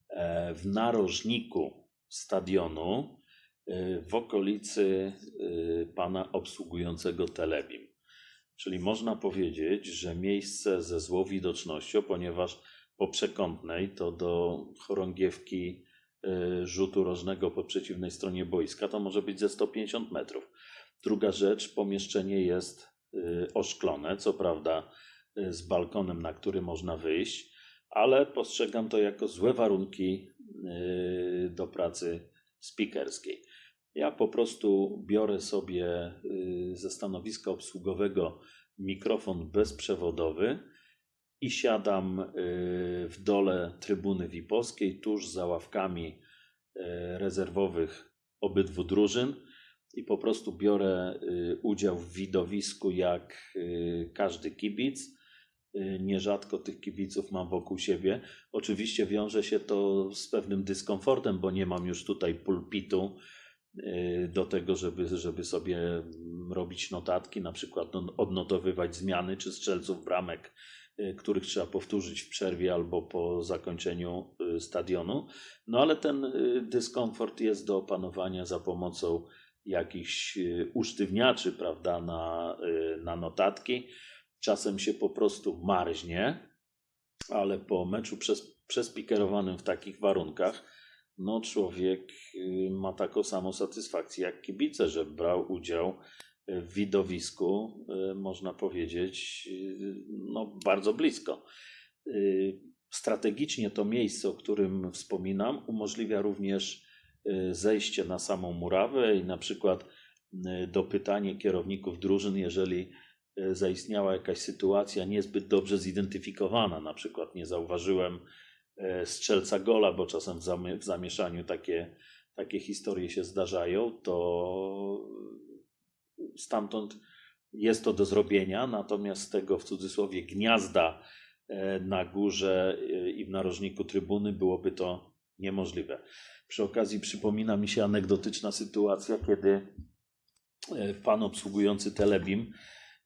e, w narożniku stadionu e, w okolicy pana obsługującego Telebim. Czyli można powiedzieć, że miejsce ze złą widocznością, ponieważ po przekątnej to do chorągiewki rzutu rożnego po przeciwnej stronie boiska to może być ze 150 metrów. Druga rzecz, pomieszczenie jest oszklone, co prawda y, z balkonem, na który można wyjść, ale postrzegam to jako złe warunki y, do pracy spikerskiej. Ja po prostu biorę sobie y, ze stanowiska obsługowego mikrofon bezprzewodowy i siadam y, w dole trybuny VIP-owskiej, tuż za ławkami y, rezerwowych obydwu drużyn i po prostu biorę y, udział w widowisku jak y, każdy kibic. Y, Nierzadko tych kibiców mam wokół siebie. Oczywiście wiąże się to z pewnym dyskomfortem, bo nie mam już tutaj pulpitu do tego, żeby, żeby sobie mm, robić notatki, na przykład no- odnotowywać zmiany czy strzelców bramek, których trzeba powtórzyć w przerwie albo po zakończeniu stadionu. No ale ten dyskomfort jest do opanowania za pomocą jakichś y, usztywniaczy, prawda, na, y, na notatki. Czasem się po prostu marznie, ale po meczu przez, przespikerowanym w takich warunkach, no człowiek y, ma taką samą satysfakcję jak kibice, że brał udział w widowisku, można powiedzieć, no bardzo blisko. Strategicznie to miejsce, o którym wspominam, umożliwia również zejście na samą murawę i na przykład y, dopytanie kierowników drużyn, jeżeli y, zaistniała jakaś sytuacja niezbyt dobrze zidentyfikowana, na przykład nie zauważyłem strzelca gola, bo czasem w, zamie- w zamieszaniu takie, takie historie się zdarzają, to stamtąd jest to do zrobienia, natomiast tego w cudzysłowie gniazda na górze i w narożniku trybuny byłoby to niemożliwe. Przy okazji przypomina mi się anegdotyczna sytuacja, kiedy e, pan obsługujący Telebim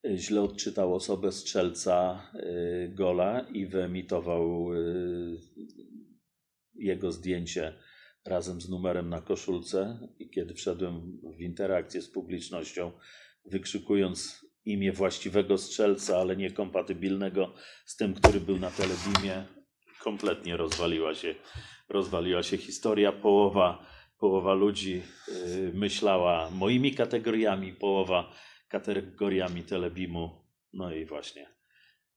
e, źle odczytał osobę strzelca e, gola i wyemitował jego zdjęcie razem z numerem na koszulce i kiedy wszedłem w interakcję z publicznością, wykrzykując imię właściwego strzelca, ale niekompatybilnego z tym, który był na telebimie, kompletnie rozwaliła się, rozwaliła się historia. Połowa, połowa ludzi y, myślała moimi kategoriami, połowa kategoriami telebimu. No i właśnie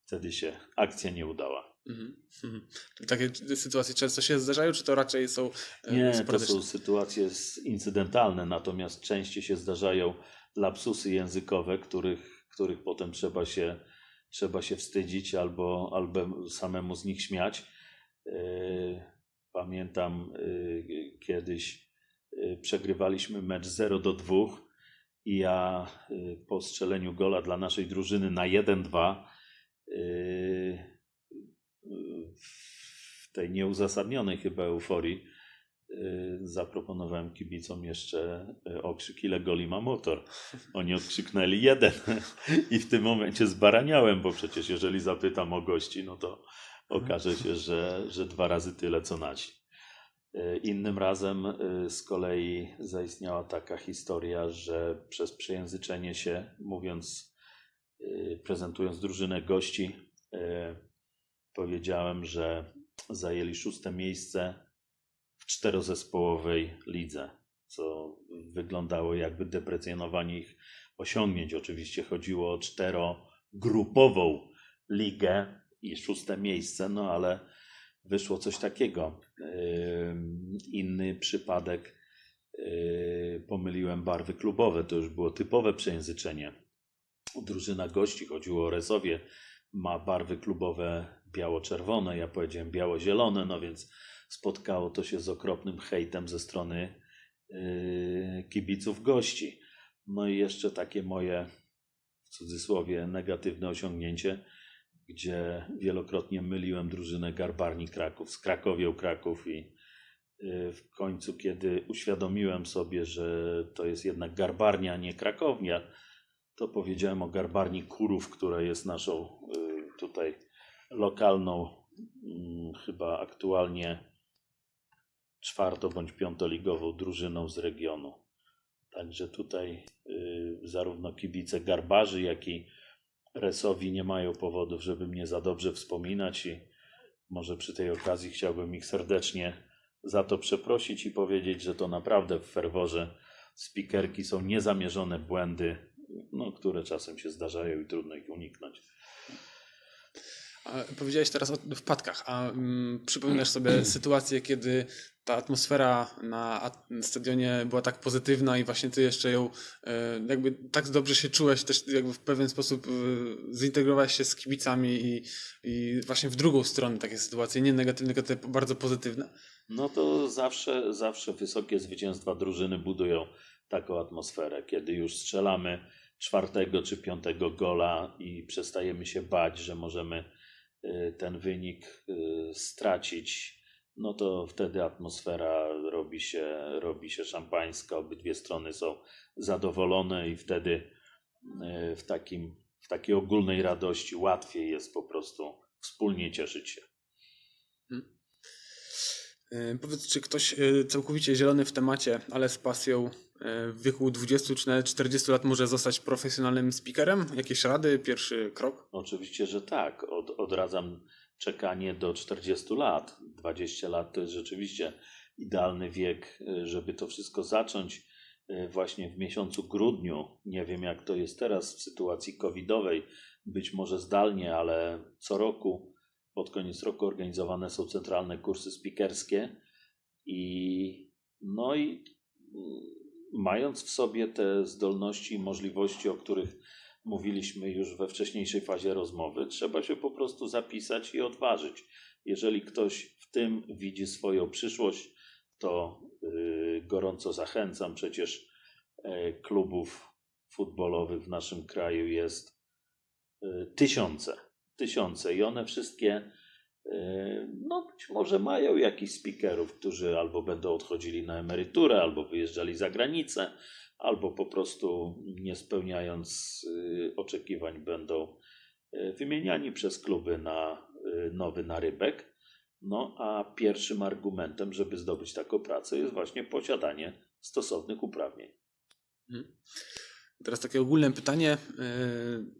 wtedy się akcja nie udała. Mhm. Mhm. Takie sytuacje często się zdarzają, czy to raczej są e, Nie, to są sytuacje incydentalne, natomiast częściej się zdarzają lapsusy językowe, których, których potem trzeba się, trzeba się wstydzić albo, albo samemu z nich śmiać. Yy, Pamiętam yy, kiedyś yy, przegrywaliśmy mecz 0 do 2 i ja yy, po strzeleniu gola dla naszej drużyny na 1-2 yy, w tej nieuzasadnionej chyba euforii y, zaproponowałem kibicom jeszcze y, okrzyk ile goli ma motor. Oni odkrzyknęli jeden i w tym momencie zbaraniałem, bo przecież jeżeli zapytam o gości, no to okaże się, że, że dwa razy tyle co nasi. Y, Innym razem y, z kolei zaistniała taka historia, że przez przejęzyczenie się, mówiąc, y, prezentując drużynę gości, powiedziałem, że zajęli szóste miejsce w czterozespołowej lidze, co wyglądało jakby deprecjonowanie ich osiągnięć. Oczywiście chodziło o czterogrupową ligę i szóste miejsce, no ale wyszło coś takiego. Inny przypadek, yy, pomyliłem barwy klubowe, to już było typowe przejęzyczenie. Drużyna gości, chodziło o Rezowie, ma barwy klubowe biało-czerwone, ja powiedziałem biało-zielone, no więc spotkało to się z okropnym hejtem ze strony yy, kibiców gości. No i jeszcze takie moje, w cudzysłowie, negatywne osiągnięcie, gdzie wielokrotnie myliłem drużynę Garbarni Kraków z Krakowią Kraków i yy, w końcu, kiedy uświadomiłem sobie, że to jest jednak Garbarnia, a nie Krakownia, to powiedziałem o Garbarni Kurów, która jest naszą y, tutaj lokalną, mm, chyba aktualnie czwarto bądź piątoligową drużyną z regionu. Także tutaj y, zarówno kibice Garbarzy, jak i Resowi nie mają powodów, żeby mnie za dobrze wspominać i może przy tej okazji chciałbym ich serdecznie za to przeprosić i powiedzieć, że to naprawdę w ferworze spikerki są niezamierzone błędy no, które czasem się zdarzają i trudno ich uniknąć. A powiedziałeś teraz o wpadkach, a mm, przypominasz sobie sytuację, kiedy ta atmosfera na stadionie była tak pozytywna i właśnie ty jeszcze ją e, jakby tak dobrze się czułeś, też jakby w pewien sposób e, zintegrowałeś się z kibicami i, i właśnie w drugą stronę takie sytuacje, nie negatywne, tylko te bardzo pozytywne. No to zawsze, zawsze wysokie zwycięstwa drużyny budują taką atmosferę, kiedy już strzelamy czwartego czy piątego gola i przestajemy się bać, że możemy y, ten wynik stracić, no to wtedy atmosfera robi się, robi się szampańska, obydwie strony są zadowolone i wtedy y, w, takim, w takiej ogólnej radości łatwiej jest po prostu wspólnie cieszyć się. E, Powiedz, czy ktoś e, całkowicie zielony w temacie, ale z pasją e, w wieku 20 czy nawet 40 lat może zostać profesjonalnym speakerem? Jakieś rady, pierwszy krok? Oczywiście, że tak. Od, odradzam czekanie do 40 lat. 20 lat to jest rzeczywiście idealny wiek, y, żeby to wszystko zacząć y, właśnie w miesiącu grudniu. Nie wiem, jak to jest teraz w sytuacji covidowej, być może zdalnie, ale co roku, pod koniec roku organizowane są centralne kursy speakerskie i no i mm, mając w sobie te zdolności i możliwości, o których mówiliśmy już we wcześniejszej fazie rozmowy, trzeba się po prostu zapisać i odważyć. Jeżeli ktoś w tym widzi swoją przyszłość, to yy, gorąco zachęcam. Przecież e, klubów futbolowych w naszym kraju jest y, tysiące, tysiące i one wszystkie y, no być może mają jakichś speakerów, którzy albo będą odchodzili na emeryturę, albo wyjeżdżali za granicę, albo po prostu nie spełniając y, oczekiwań będą y, wymieniani przez kluby na y, nowy narybek. No a pierwszym argumentem, żeby zdobyć taką pracę jest właśnie posiadanie stosownych uprawnień. Teraz takie ogólne pytanie.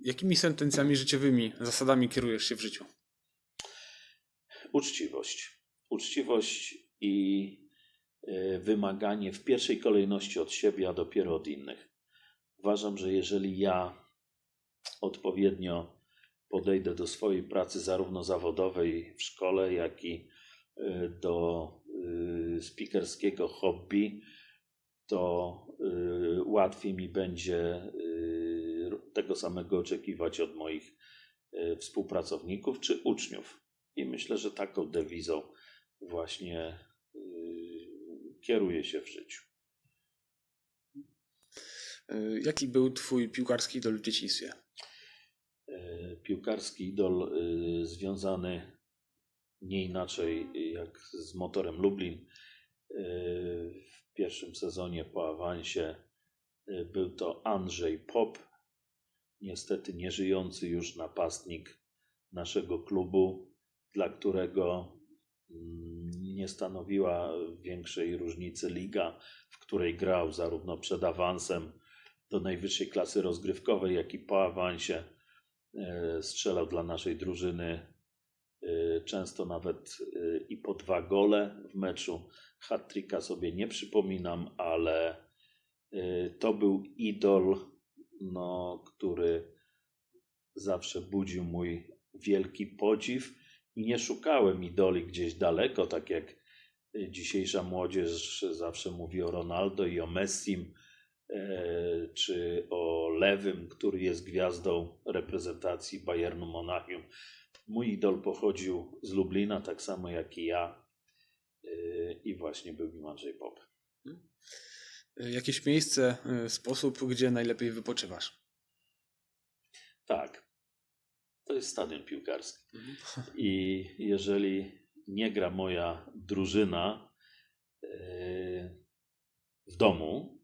Jakimi sentencjami życiowymi, zasadami kierujesz się w życiu? Uczciwość. Uczciwość i wymaganie w pierwszej kolejności od siebie, a dopiero od innych. Uważam, że jeżeli ja odpowiednio podejdę do swojej pracy, zarówno zawodowej w szkole, jak i y, do y, speakerskiego hobby, to łatwiej mi będzie tego samego oczekiwać od moich współpracowników czy uczniów. I myślę, że taką dewizą właśnie kieruję się w życiu. E, Jaki był twój piłkarski idol w dzieciństwie? E, Piłkarski idol y, związany nie inaczej jak z motorem Lublin. W pierwszym sezonie po awansie był to Andrzej Pop, niestety nieżyjący już napastnik naszego klubu, dla którego mm, nie stanowiła większej różnicy liga, w której grał zarówno przed awansem do najwyższej klasy rozgrywkowej, jak i po awansie. E, Strzelał dla naszej drużyny e, często nawet e, i po dwa gole w meczu. Hat-tricka sobie nie przypominam, ale to był idol, no, który zawsze budził mój wielki podziw i nie szukałem idoli gdzieś daleko, tak jak dzisiejsza młodzież zawsze mówi o Ronaldo i o Messim, e, czy o Lewym, który jest gwiazdą reprezentacji Bayernu Monachium. Mój idol pochodził z Lublina, tak samo jak i ja e, i właśnie był nim Andrzej Pop. E, Jakieś miejsce, e, sposób, gdzie najlepiej wypoczywasz? Tak, to jest stadion piłkarski. I jeżeli nie gra moja drużyna e, w domu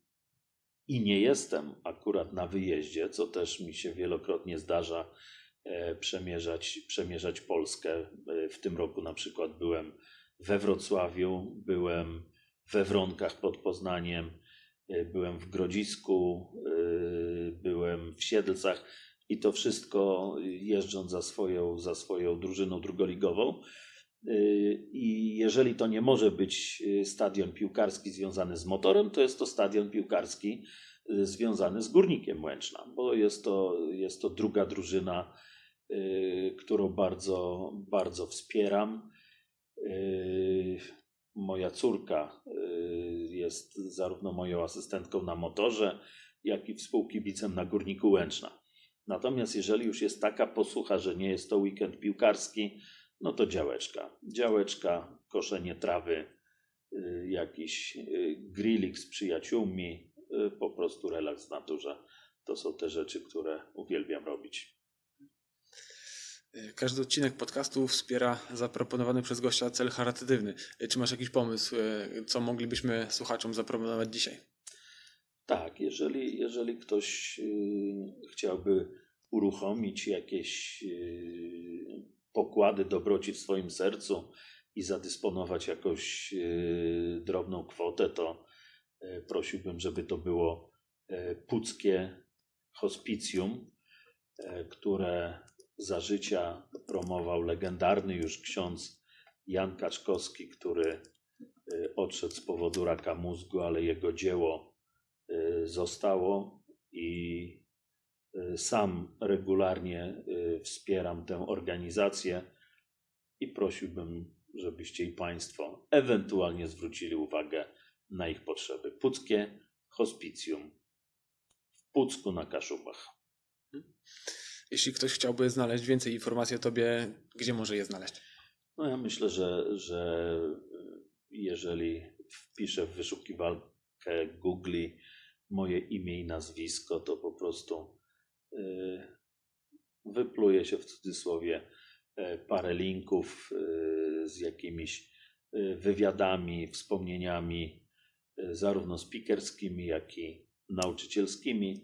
i nie jestem akurat na wyjeździe, co też mi się wielokrotnie zdarza e, przemierzać, przemierzać Polskę. E, W tym roku na przykład byłem we Wrocławiu, byłem we Wronkach pod Poznaniem, byłem w Grodzisku, byłem w Siedlcach i to wszystko jeżdżąc za swoją, za swoją drużyną drugoligową. Yy, I jeżeli to nie może być yy, stadion piłkarski związany z motorem, to jest to stadion piłkarski y, związany z Górnikiem Łęczna, bo jest to, jest to druga drużyna, y, którą bardzo, bardzo wspieram. Y, Moja córka y, jest zarówno moją asystentką na motorze, jak i współkibicem na Górniku Łęczna. Natomiast jeżeli już jest taka posłucha, że nie jest to weekend piłkarski, no to działeczka. Działeczka, koszenie trawy, y, jakiś y, grillik z przyjaciółmi, y, po prostu relaks w naturze. To są te rzeczy, które uwielbiam robić. Każdy odcinek podcastu wspiera zaproponowany przez gościa cel charytatywny. Czy masz jakiś pomysł, co moglibyśmy słuchaczom zaproponować dzisiaj? Tak, jeżeli, jeżeli ktoś chciałby uruchomić jakieś y, pokłady dobroci w swoim sercu i zadysponować jakąś y, drobną kwotę, to y, prosiłbym, żeby to było puckie hospicjum, które za życia promował legendarny już ksiądz Jan Kaczkowski, który odszedł z powodu raka mózgu, ale jego dzieło zostało i sam regularnie y, wspieram tę organizację i prosiłbym, żebyście i Państwo ewentualnie zwrócili uwagę na ich potrzeby. Puckie hospicjum w Pucku na Kaszubach. Jeśli ktoś chciałby znaleźć więcej informacji o tobie, gdzie może je znaleźć? No ja myślę, że, że jeżeli wpiszę w wyszukiwarkę Google moje imię i nazwisko, to po prostu y, wypluje się w cudzysłowie e, parę linków y, z jakimiś y, wywiadami, wspomnieniami, y, zarówno speakerskimi, jak i nauczycielskimi.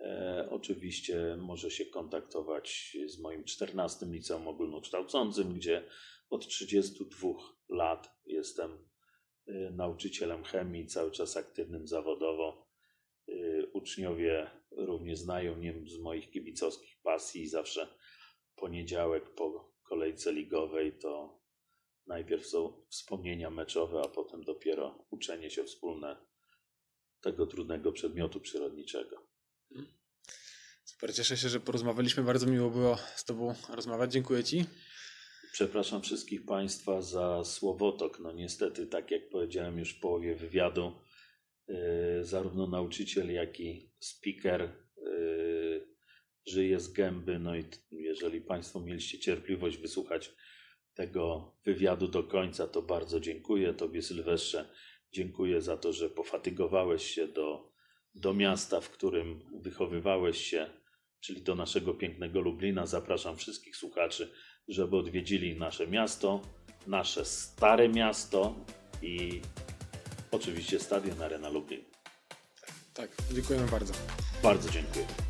E, Oczywiście może się kontaktować z moim 14 liceum ogólnokształcącym, gdzie od 32 lat jestem y, nauczycielem chemii, cały czas aktywnym zawodowo. Y, Uczniowie również znają mnie z moich kibicowskich pasji i zawsze poniedziałek po kolejce ligowej to najpierw są wspomnienia meczowe, a potem dopiero uczenie się wspólne tego trudnego przedmiotu przyrodniczego. Super, cieszę się, że porozmawialiśmy. Bardzo miło było z tobą rozmawiać. Dziękuję ci. Przepraszam wszystkich Państwa za słowotok. No niestety, tak jak powiedziałem już w połowie wywiadu, zarówno nauczyciel, jak i speaker yy, żyje z gęby. No i jeżeli Państwo mieliście cierpliwość wysłuchać tego wywiadu do końca, to bardzo dziękuję Tobie Sylwestrze. Dziękuję za to, że pofatygowałeś się do, do miasta, w którym wychowywałeś się, czyli do naszego pięknego Lublina. Zapraszam wszystkich słuchaczy żeby odwiedzili nasze miasto, nasze stare miasto i oczywiście Stadion Arena Lublin. Tak, dziękujemy bardzo. Bardzo dziękuję.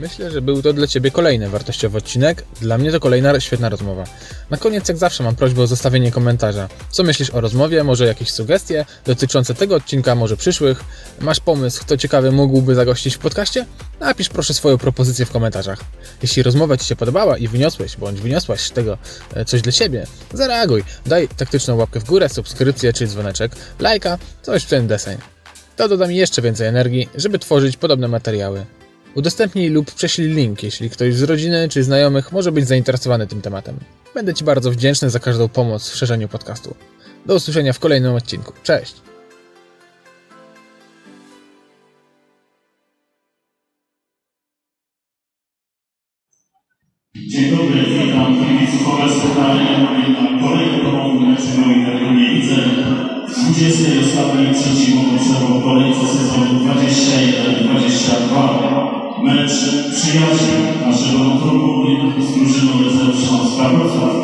Myślę, że był to dla Ciebie kolejny wartościowy odcinek. Dla mnie to kolejna świetna rozmowa. Na koniec, jak zawsze, mam prośbę o zostawienie komentarza. Co myślisz o rozmowie? Może jakieś sugestie dotyczące tego odcinka, może przyszłych? Masz pomysł, kto ciekawy mógłby zagościć w podcaście? Napisz proszę swoją propozycję w komentarzach. Jeśli rozmowa Ci się podobała i wyniosłeś bądź wyniosłaś z tego e, coś dla siebie, zareaguj. Daj taktyczną łapkę w górę, subskrypcję czy dzwoneczek, lajka, coś w ten deseń. To doda mi jeszcze więcej energii, żeby tworzyć podobne materiały. Udostępnij lub prześlij link, jeśli ktoś z rodziny czy znajomych może być zainteresowany tym tematem. Będę Ci bardzo wdzięczny za każdą pomoc w szerzeniu podcastu. Do usłyszenia w kolejnym odcinku. Cześć! Dzień dobry, witam kibiców OSP Arena na kolejnym ponownym meczu na Interligii w 20 ostatniej trzeciej moczowo w kolejce sezonu 21-22. Mecz przyjaźni naszego motoru z drużyną rezerw Śląska Wrocław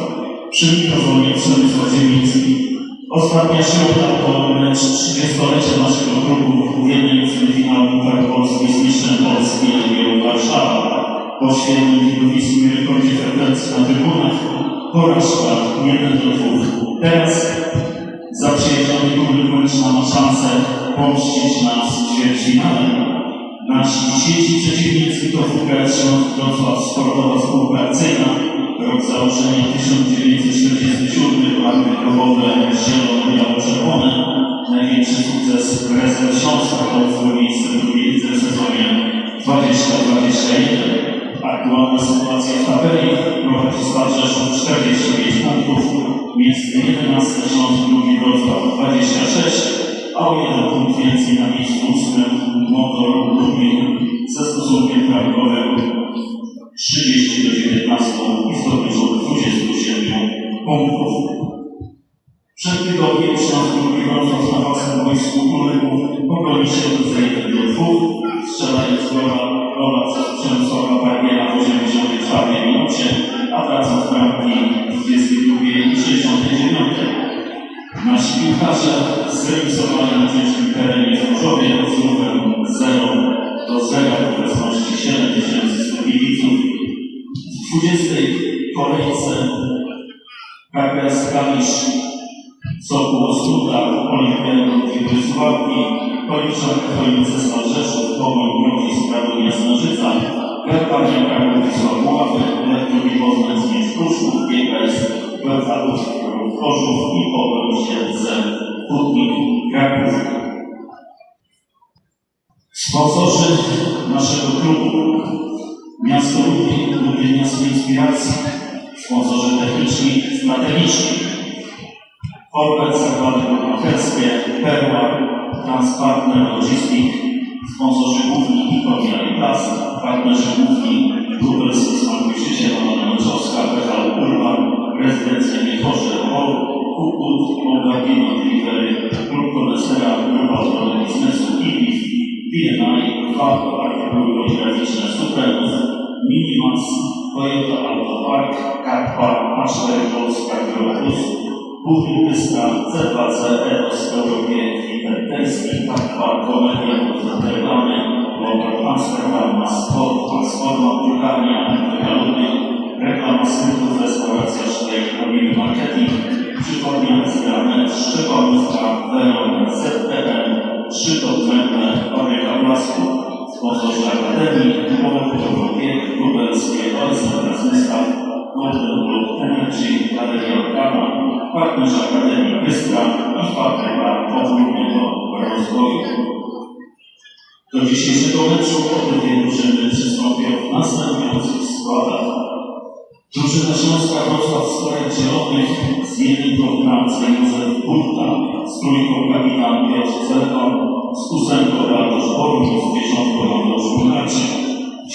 przy mikrofonie Przemysław Ziemiński. Ostatnia środa to mecz 30-lecia naszego klubu w jednej ósmej finału Pucharu Polski z mistrzem Polski Legią Warszawa. Po świetnym widowisku i rekordzie frekwencji na trybunach porażka 1 do 2. Teraz zaprzyjaźniony klub Męczna ma szansę pomścić nas w ćwierćfinale. Nasi dzisiejsi przeciwnicy to WKS Śląsk Wrocław Sportowa Spółka Akcyjna. Rok założenia 1947, barwy grobowe zielono-biało-czerwone. Największy sukces rezerw Śląska to złe miejsce drugiej w sezonie 2021. Aktualna sytuacja w tabeli prowadzi Stad Rzeszów 45 punktów, miejsce 11 Śląsk drugi Wrocław 26, a o jeden punkt więcej na miejscu Motor Lublin ze stosunkiem prawidłowym 30 do 19 i zdobyczą 27 punktów. Przed tygodniem Śląsk drugi Wrocław na własnym boisku uległ pobronić się Rozwoju. Do dzisiejszego meczu obydwie drużyny przystąpią w następujących składach. Drużyna Śląska Wrocław z Korek Zielonych z jednym programcem Józef Burta, z trójką kapitan Piotr Zerkon, z ósemką Bartosz Boruń, z dziesiątką Mateusz Brunaczyk,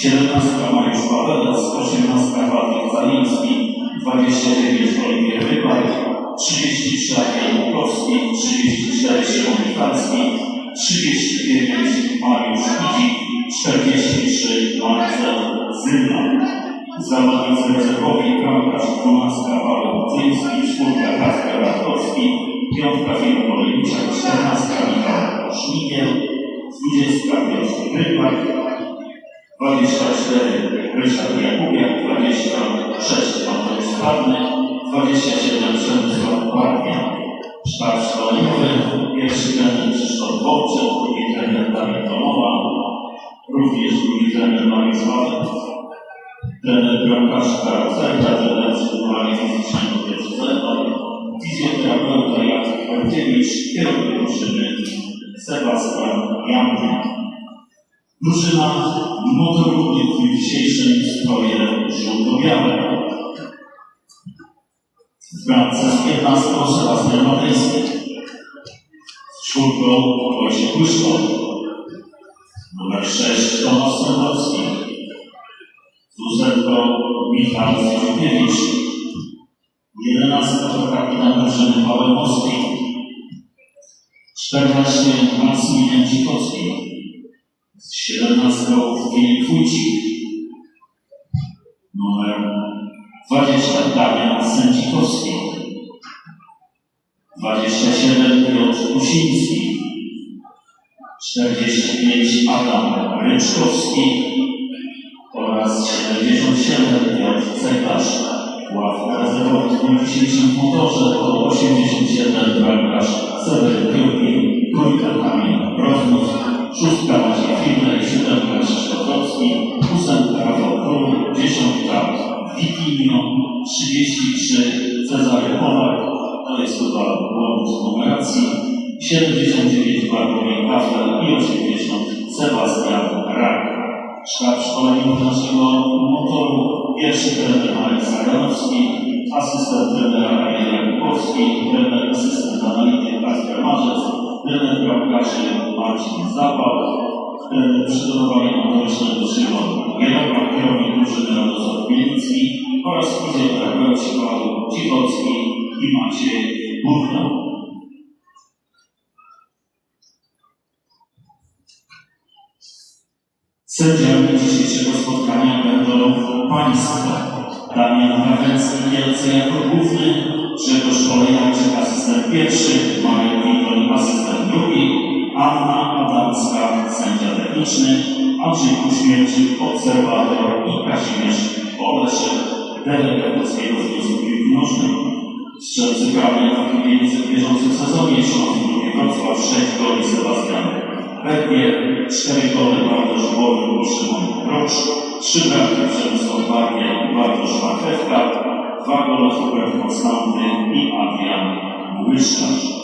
siedemnastka Mariusz Pawelec, osiemnastka Patryk Zaliński, 29 Oliwier Rybak, 33 Jan Łukowski, 34 Szymon 39 Mariusz Idzik, 43 Marcel Zynna. Zawodnicy rezerwowi bramkarz 12 Paweł Budzyński, czwórka Kacper Radkowski, piątka Filip Olejniczak, 14 Michał Szmigiel, 20 Piotr Rybak, 24 Ryszard Jakubiak, 26 Mateusz Spadny, 27 Przemysław Barwia. Sztab szkoleniowy, pierwszy trener Krzysztof Wowczyk, drugi trener Dawid Tomowa, również drugi trener Mariusz Walek, trener bramkarz Karol Zajda, trener przygotowania fizycznego Piotr Zajda, fizjoterapeuta Jacek Bardziewicz, kierownik drużyny Sebastian Janka. Drużyna Motor Lublin w dzisiejszym stroje żółto-białe. Z 15 Sebastian Matejski. Czwórką Wojciech Płyszko. Numer 6 Tomasz Sądowski. Ósemką Michał Zdziukiewicz. Jedenastka to kapitan drużyny Paweł Moski. 14 Maksymilian Dzikowski. Z 17 Filip Wójcik. Numer 20 Damian Sędzikowski. 27 Piotr Kusiński. 45 Adam Ryczkowski oraz 77 Piotr Cekarz. Ławka rezerwowa w dniu dzisiejszym motorze to 87 bramkarz Sewery Piłki, trójka Kamil Rozmus, szóstka Maciej Fibler i siódemka Kwiatkowski, ósemka Rafał Król, dziesiątka Witinio, 33 Cezary Polak, to jest chyba błąd numeracji, 79 Bartłomiej Kafel i 80 Sebastian Rak. Sztab szkoleniowy naszego motoru, pierwszy trener Marek Zaganowski, asystent trenera Daniel Jakubowski, trener asystent analityk Kasper Marzec, trener bramkarzy Marcin trener przygotowania motorycznego Szymon Gierowa, kierownik drużyny Radosław Mielicki oraz fizjoterapeuci Paweł Cichocki i Maciej Burna. Sędziami dzisiejszego spotkania będą Państwo Damian Kawęcki, Kielce jako główny, Grzegorz Kolejarczyk, asystent pierwszy, Marek Witoń, asystent drugi, Anna Adamska, sędzia techniczny, Andrzej Kuśmierczyk, obserwator i Kazimierz Oleszek, delegat Polskiego Związku Piłki Nożnej. Strzelcy miejsc w bieżącym sezonie Śląsk Drugi Wrocław, 6 goli Sebastian Węgier, 4 gole Bartosz i Szymon Brocz, 3 bramki Przemysław Bargiel i Bartosz Marchewka, 2 gole Hubert Konstanty i Adrian Łyszkarz.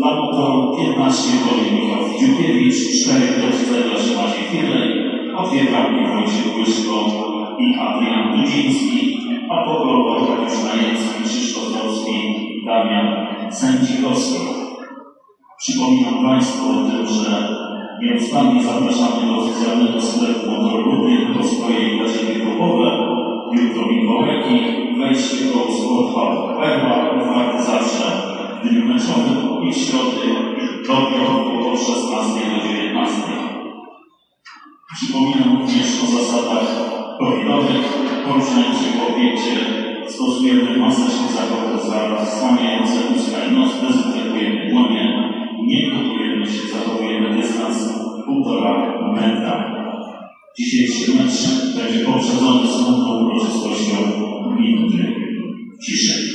Dla motoru 15 goli Michał Dziukiewicz, 4 gole Maciej Firlej, o 2 bramki Wojciech Łyszko i Adrian Dudziński, a po golu Arkadiusz Najemski, Krzysztof Polski, Damian Sędzikowski. Przypominam Państwu o tym, że nieustannie zapraszamy do oficjalnego sklepu Motorludy po swojej gaziety grupowe. Jutro Mikołajki, wejście do Sport Hub Perła, otwarty zawsze w dniu meczowym i w do piątku od 16 do 19. Przypominam również o zasadach covidowych. Poruszając się po obiekcie stosujemy maseczki zasłaniające usta i nos, dezynfekujemy dłonie, nie kupujemy się, zachowujemy dystans półtora metra. Dzisiejszy mecz będzie poprzedzony smutną uroczystością minuty ciszy.